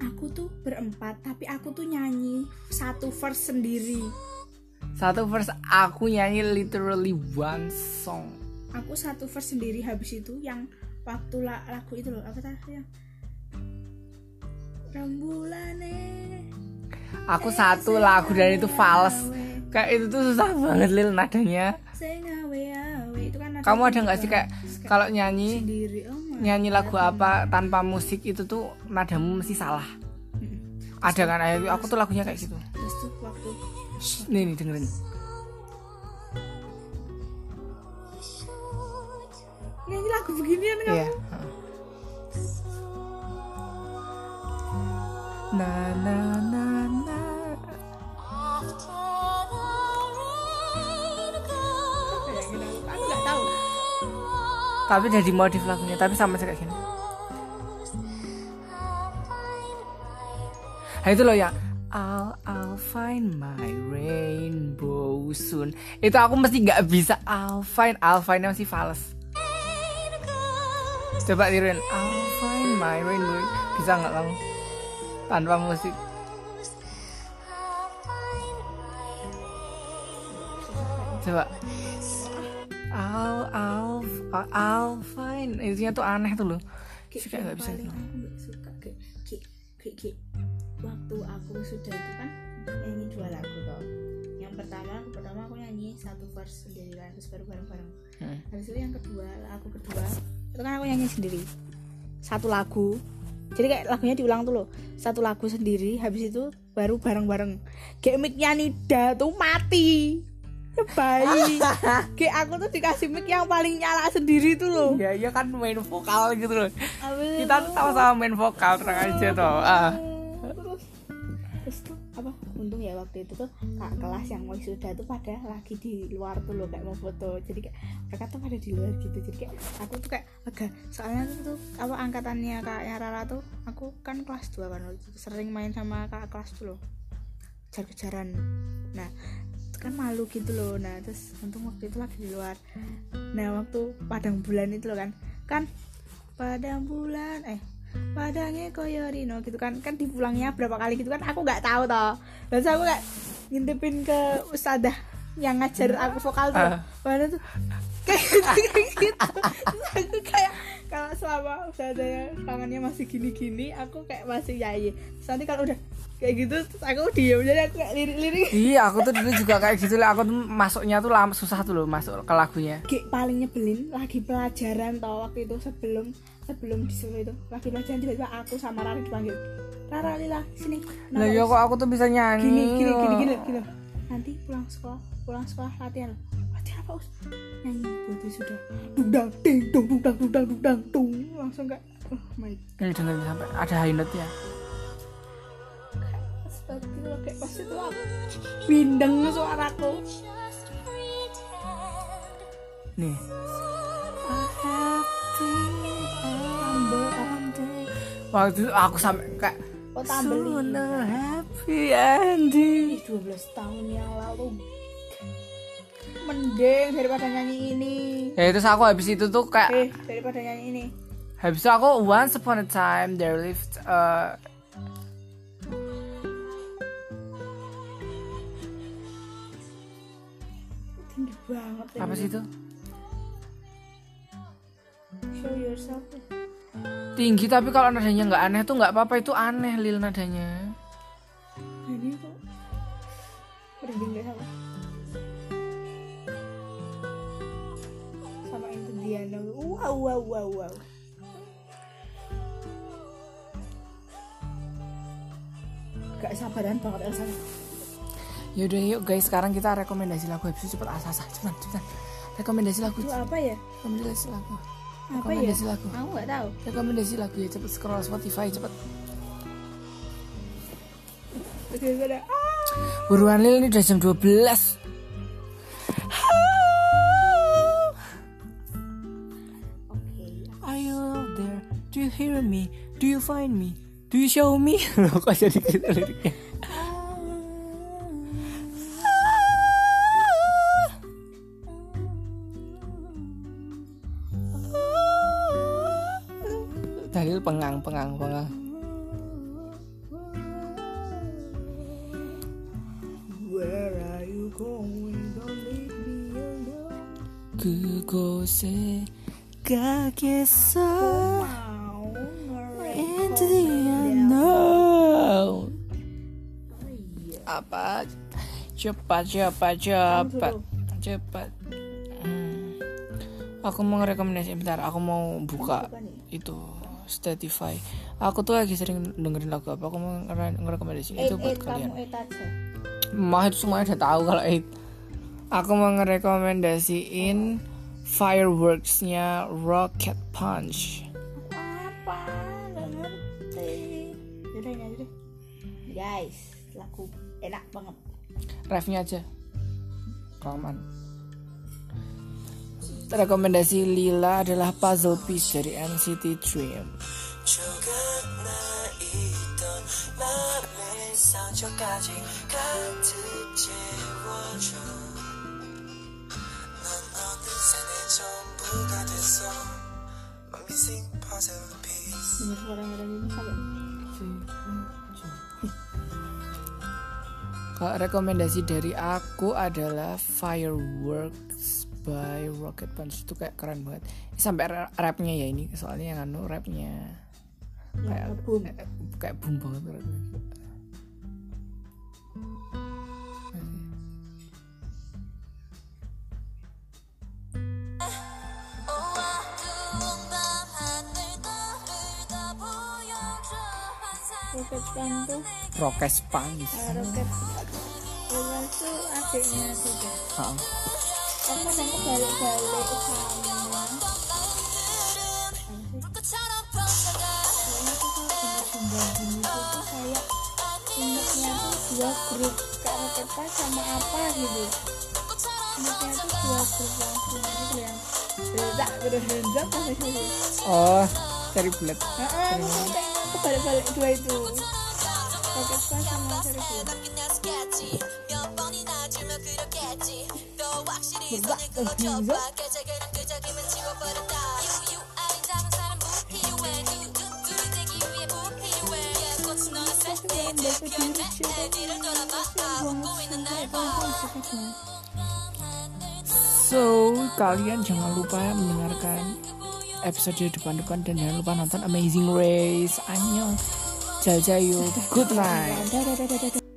Aku tuh berempat tapi aku tuh nyanyi satu verse sendiri. Satu verse aku nyanyi literally one song. Aku satu verse sendiri habis itu yang waktu la- lagu itu loh apa tadi? yang aku satu lagu dan itu fals. Kayak itu tuh susah banget lil nadanya. Kan kamu ada nggak sih kayak kalau nyanyi oh nyanyi lagu apa tanpa musik itu tuh nadamu mesti salah? Ada kan? Aku tuh lagunya kayak gitu. Nih nih dengerin. Nyanyi lagu beginian kan iya na na na na. Tapi udah dimodif lagunya tapi sama kayak gini. Nah itu loh yang I'll, I'll find my rainbow soon. Itu aku mesti nggak bisa. I'll find I'll find masih fals. Coba tiruin. I'll find my rainbow. Bisa nggak kamu Tanpa musik. Coba. I'll, I'll, I'll find. Itunya tuh aneh tuh loh. Suka nggak bisa paling itu aku nggak suka kayak kayak kayak kayak waktu aku sudah itu kan nyanyi dua lagu toh. Yang pertama pertama aku nyanyi satu verse sendiri kan terus baru bareng bareng Hmm. habis itu yang kedua lagu kedua itu kan aku nyanyi sendiri. Satu lagu jadi kayak lagunya diulang tuh loh satu lagu sendiri habis itu baru bareng-bareng. Kayak mic-nya Nida tuh mati. Ya, bayi. Kayak aku tuh dikasih mic yang paling nyala sendiri tuh loh. Ya iya kan main vokal gitu loh. Habis kita tuh sama-sama main vokal tenang aja toh. Ah ya waktu itu tuh kak kelas yang wisuda tuh pada lagi di luar tuh loh kayak mau foto. Jadi kayak mereka tuh pada di luar gitu. Jadi kayak aku tuh kayak agak soalnya tuh, apa angkatannya kakaknya Rara tuh aku kan kelas 2 kan waktu itu sering main sama kakak kelas tuh loh. Kejar-kejaran nah kan malu gitu loh. Nah terus untung waktu itu lagi di luar. Nah waktu padang bulan itu loh kan. Kan padang bulan eh padangnya koyo Rino gitu kan. Kan dipulangnya berapa kali gitu kan aku nggak tahu toh. Terus aku kayak ngintipin ke ustadzah yang ngajar aku vokal tuh. Ah. mana tuh kayak gitu. Terus aku kayak kalau selama ustadzahnya tangannya masih gini-gini aku kayak masih yayi terus nanti kalau udah kayak gitu terus aku diem. Jadi aku kayak lirik-lirik. Iya aku tuh dulu juga kayak gitu lah. Aku tuh masuknya tuh lama susah tuh loh masuk ke lagunya. Kayak paling nyebelin lagi pelajaran tau waktu itu sebelum sebelum disuruh itu. Lagi pelajaran tiba-tiba aku sama Rara dipanggil. Rara Lila sini. Lah Kenapa ya kok aku tuh bisa nyanyi. Gini gini gini gini gini. Nanti pulang sekolah pulang sekolah latihan. Latihan apa us? Nyanyi buat sudah. Dudang ding dong dudang dudang dudang dong langsung kayak oh my ini dengerin sampai. Ada high note ya? God loh kayak pas itu aku bindeng suaraku. Nih tambel waktu itu aku sampai kayak oh tambel Sooner happy ending. Ih, 12 tahun yang lalu. Mending daripada nyanyi ini. Ya terus aku habis itu tuh kayak eh daripada nyanyi ini. habis itu aku once upon a time there lived uh, tinggi banget apa sih itu? Show yourself tinggi tapi kalau nadanya nggak aneh tuh nggak apa-apa. Itu aneh lil nadanya. Kok sama sama itu Diana. Wow wow wow wow. Gak sabaran banget Elsa. Yaudah yuk guys. Sekarang kita rekomendasi lagu itu cepet asasa cepetan cepetan rekomendasi lagu. Itu apa ya? Rekomendasi lagu apa ya rekomendasi lagu aku nggak tahu rekomendasi lagu ya cepet scroll Spotify cepet ah buruan lil ini udah jam 12 oke Are you there? Do you hear me? Do you find me? Do you show me? Loh kok jadi gitu liriknya? Bahlil pengang pengang pengang Kugose kagesa into the unknown. Apa? Cepat, cepat, cepat. Cepat. Hmm. Aku mau rekomendasi Bentar, aku mau buka Itu. Spotify. Aku tuh lagi sering dengerin lagu apa. Aku mau ngere- ngerekomendasi itu buat eight, kalian. Mah itu semuanya udah tahu kalau itu. Aku mau ngerekomendasiin fireworksnya Rocket Punch. Apa? Ngerti. Yaudah. Guys, lagu enak banget. Refnya aja. Rahman. Rekomendasi Lila adalah Puzzle Piece dari NCT Dream. Kalau rekomendasi dari aku adalah Fireworks by Rocket Punch itu kayak keren banget. Sampai ra- rapnya ya ini soalnya yang anu rapnya kayak boom. eh, kayak boom banget. roket pan tuh Rokes Pans. ah, roket Lepas tuh adiknya Ah, kadang kebalik-balik sama itu dua grup pan sama apa gitu tuh dua grup yang Oh, cari bulat. Heeh, aku balik-balik dua itu. Pan sama Cherry Bullet. So, kalian jangan lupa mendengarkan episode depan-depan dan jangan lupa nonton Amazing Race. Annyeong. Jajayu. Good night.